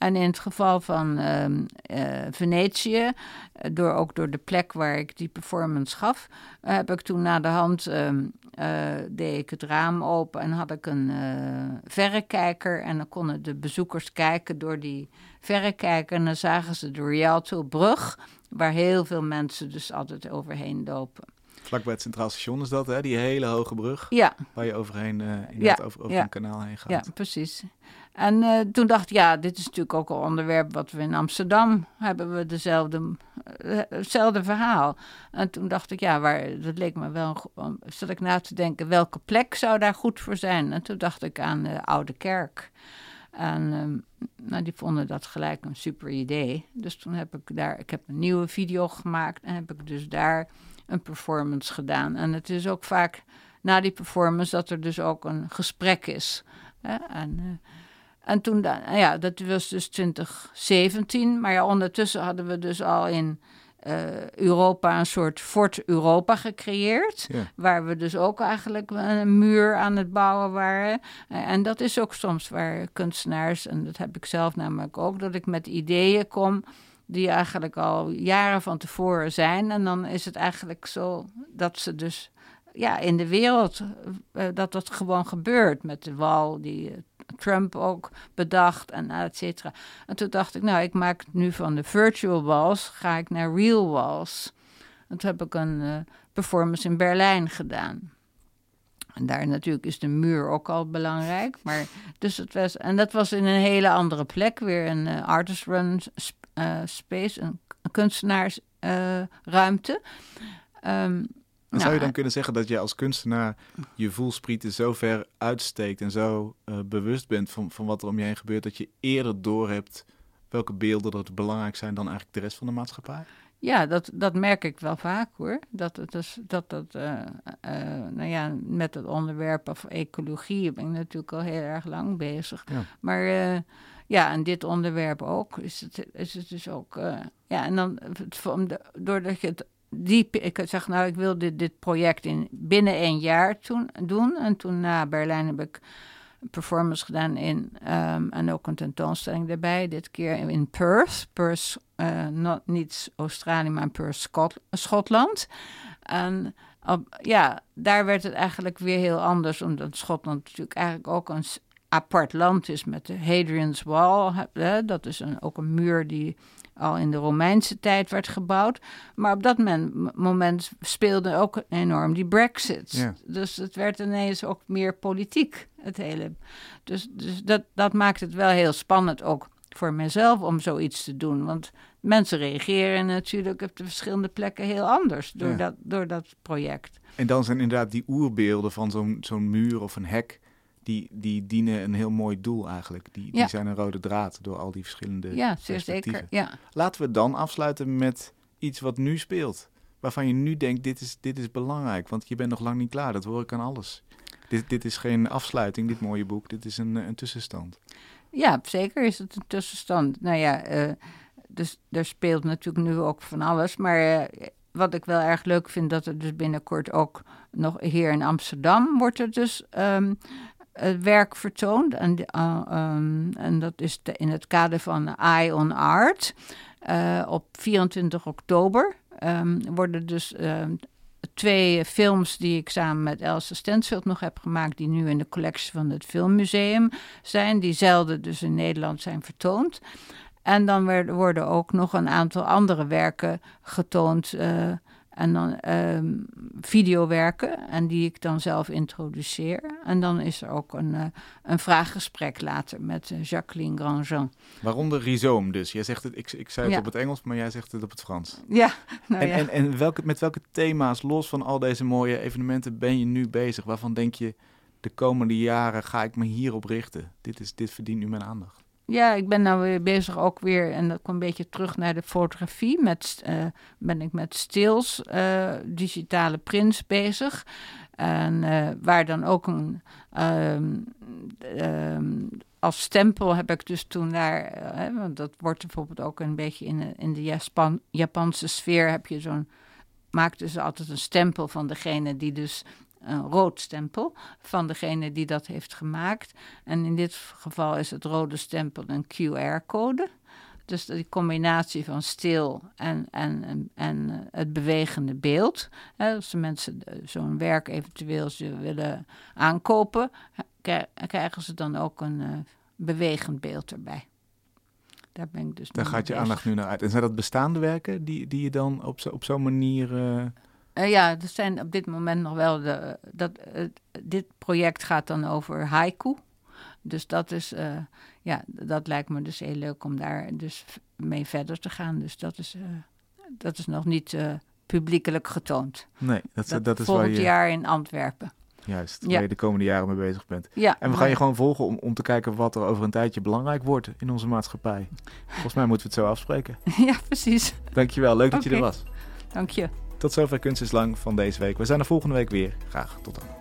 [SPEAKER 2] En in het geval van uh, uh, Venetië, eh, door, ook door de plek waar ik die performance gaf, uh, heb ik toen na de hand uh, deed ik het raam open en had ik een verrekijker. En dan konden de bezoekers kijken door die verrekijker. En dan zagen ze de Rialto-brug, waar heel veel mensen dus altijd overheen lopen.
[SPEAKER 1] Vlakbij het Centraal Station is dat, hè? Die hele hoge brug.
[SPEAKER 2] Ja.
[SPEAKER 1] Waar je overheen, ja. over, over
[SPEAKER 2] ja.
[SPEAKER 1] een kanaal heen gaat.
[SPEAKER 2] Ja, precies. En uh, toen dacht ik, ja, dit is natuurlijk ook een onderwerp wat we in Amsterdam hebben we dezelfde, uh, hetzelfde verhaal. En toen dacht ik, ja, waar, dat leek me wel, zat ik na te denken, welke plek zou daar goed voor zijn? En toen dacht ik aan de Oude Kerk. En uh, nou, die vonden dat gelijk een super idee. Dus toen heb ik daar, ik heb een nieuwe video gemaakt en heb ik dus daar een performance gedaan. En het is ook vaak na die performance dat er dus ook een gesprek is. Hè? En, en toen, ja, dat was dus 2017. Maar ja, ondertussen hadden we dus al in uh, Europa een soort Fort Europa gecreëerd. Waar we dus ook eigenlijk een muur aan het bouwen waren. en dat is ook soms waar kunstenaars, en dat heb ik zelf namelijk ook, dat ik met ideeën kom die eigenlijk al jaren van tevoren zijn. En dan is het eigenlijk zo dat ze dus ja, in de wereld, uh, dat dat gewoon gebeurt met de wal die Trump ook bedacht en et cetera. En toen dacht ik, nou, ik maak nu van de virtual walls, ga ik naar real walls. En toen heb ik een uh, performance in Berlijn gedaan. En daar natuurlijk is de muur ook al belangrijk. Maar dus het was, en dat was in een hele andere plek, weer een uh, artist run uh, space, een, kunstenaarsruimte. Um,
[SPEAKER 1] zou je dan eh, kunnen zeggen dat je als kunstenaar je voelsprieten zo ver uitsteekt en zo uh, bewust bent van, van wat er om je heen gebeurt, dat je eerder doorhebt welke beelden er belangrijk zijn dan eigenlijk de rest van de maatschappij?
[SPEAKER 2] Ja, dat, dat merk ik wel vaak hoor. Dat het dus, dat, dat uh, nou ja, met het onderwerp of ecologie ben ik natuurlijk al heel erg lang bezig. Ja. Maar ja, en dit onderwerp ook. Is het, is het dus ook. ja, en dan doordat je het die, ik zeg nou, ik wil dit, project in binnen één jaar toen, doen. En toen na Berlijn heb ik een performance gedaan in, um, en ook een tentoonstelling daarbij. Dit keer in Perth. Perth, uh, not, niet Australië, maar Perth, Schotland. En ja, daar werd het eigenlijk weer heel anders, omdat Schotland natuurlijk eigenlijk ook een apart land is met de Hadrian's Wall. Dat is een, ook een muur die al in de Romeinse tijd werd gebouwd. Maar op dat moment speelde ook enorm die Brexit. Dus het werd ineens ook meer politiek, het hele. Dus, dus dat, dat maakt het wel heel spannend ook voor mezelf om zoiets te doen. Want mensen reageren natuurlijk op de verschillende plekken heel anders door, dat, door dat project.
[SPEAKER 1] En dan zijn inderdaad die oerbeelden van zo'n zo'n muur of een hek die, die dienen een heel mooi doel eigenlijk. Die, die zijn een rode draad door al die verschillende Ja, zeer zeker. Ja. Laten we dan afsluiten met iets wat nu speelt. Waarvan je nu denkt, dit is, dit is belangrijk. Want je bent nog lang niet klaar, dat hoor ik aan alles. Dit, dit is geen afsluiting, dit mooie boek. Dit is een, een tussenstand.
[SPEAKER 2] Ja, zeker is het een tussenstand. Nou ja, uh, dus er speelt natuurlijk nu ook van alles. Maar uh, wat ik wel erg leuk vind, dat er dus binnenkort ook nog hier in Amsterdam wordt er dus um, werk vertoond. En, uh, um, en dat is in het kader van Eye on Art. Uh, op 24 oktober um, worden dus um, twee films die ik samen met Elsa Stensfield nog heb gemaakt, die nu in de collectie van het Filmmuseum zijn, die zelden dus in Nederland zijn vertoond. En dan worden ook nog een aantal andere werken getoond. Uh, en dan um, videowerken en die ik dan zelf introduceer. En dan is er ook een, uh, een vraaggesprek later met uh, Jacqueline Grandjean.
[SPEAKER 1] Waaronder rhizoom dus. Jij zegt het, ik, ik zei het op het Engels, maar jij zegt het op het Frans.
[SPEAKER 2] Ja,
[SPEAKER 1] nou
[SPEAKER 2] en,
[SPEAKER 1] ja. En, en welke, met welke thema's, los van al deze mooie evenementen, ben je nu bezig? Waarvan denk je, de komende jaren ga ik me hierop richten? Dit, is, dit verdient nu mijn aandacht.
[SPEAKER 2] Ja, ik ben nou weer bezig ook weer, en dat komt een beetje terug naar de fotografie. Met, uh, ben ik met stils, uh, digitale prints bezig. En uh, waar dan ook een. Um, um, als stempel heb ik dus toen daar, hè, want dat wordt bijvoorbeeld ook een beetje in, in de Japan, Japanse sfeer heb je zo'n, maakt dus altijd een stempel van degene die dus een rood stempel van degene die dat heeft gemaakt. En in dit geval is het rode stempel een QR-code. Dus die combinatie van stil en, en, en, eh, het bewegende beeld. als de mensen zo'n werk eventueel willen aankopen, krijgen ze dan ook een uh, bewegend beeld erbij. Daar ben ik dus
[SPEAKER 1] Daar gaat je aandacht nu naar uit. En zijn dat bestaande werken die, die je dan op zo'n op zo'n manier. Uh...
[SPEAKER 2] Uh, ja, er zijn op dit moment nog wel de. Dat, uh, dit project gaat dan over haiku. Dus dat is. Uh, ja, dat lijkt me dus heel leuk om daar dus mee verder te gaan. Dus dat is, dat is nog niet publiekelijk getoond.
[SPEAKER 1] Nee, dat, dat, dat is
[SPEAKER 2] volgend waar je... jaar in Antwerpen.
[SPEAKER 1] Juist, waar je de komende jaren mee bezig bent.
[SPEAKER 2] Ja,
[SPEAKER 1] en we gaan je gewoon volgen om, om te kijken wat er over een tijdje belangrijk wordt in onze maatschappij. Volgens mij moeten we het zo afspreken.
[SPEAKER 2] ja, precies.
[SPEAKER 1] Dankjewel, leuk okay. dat je er was.
[SPEAKER 2] Dank je.
[SPEAKER 1] Tot zover Kunst is Lang van deze week. We zijn er volgende week weer. Graag tot dan.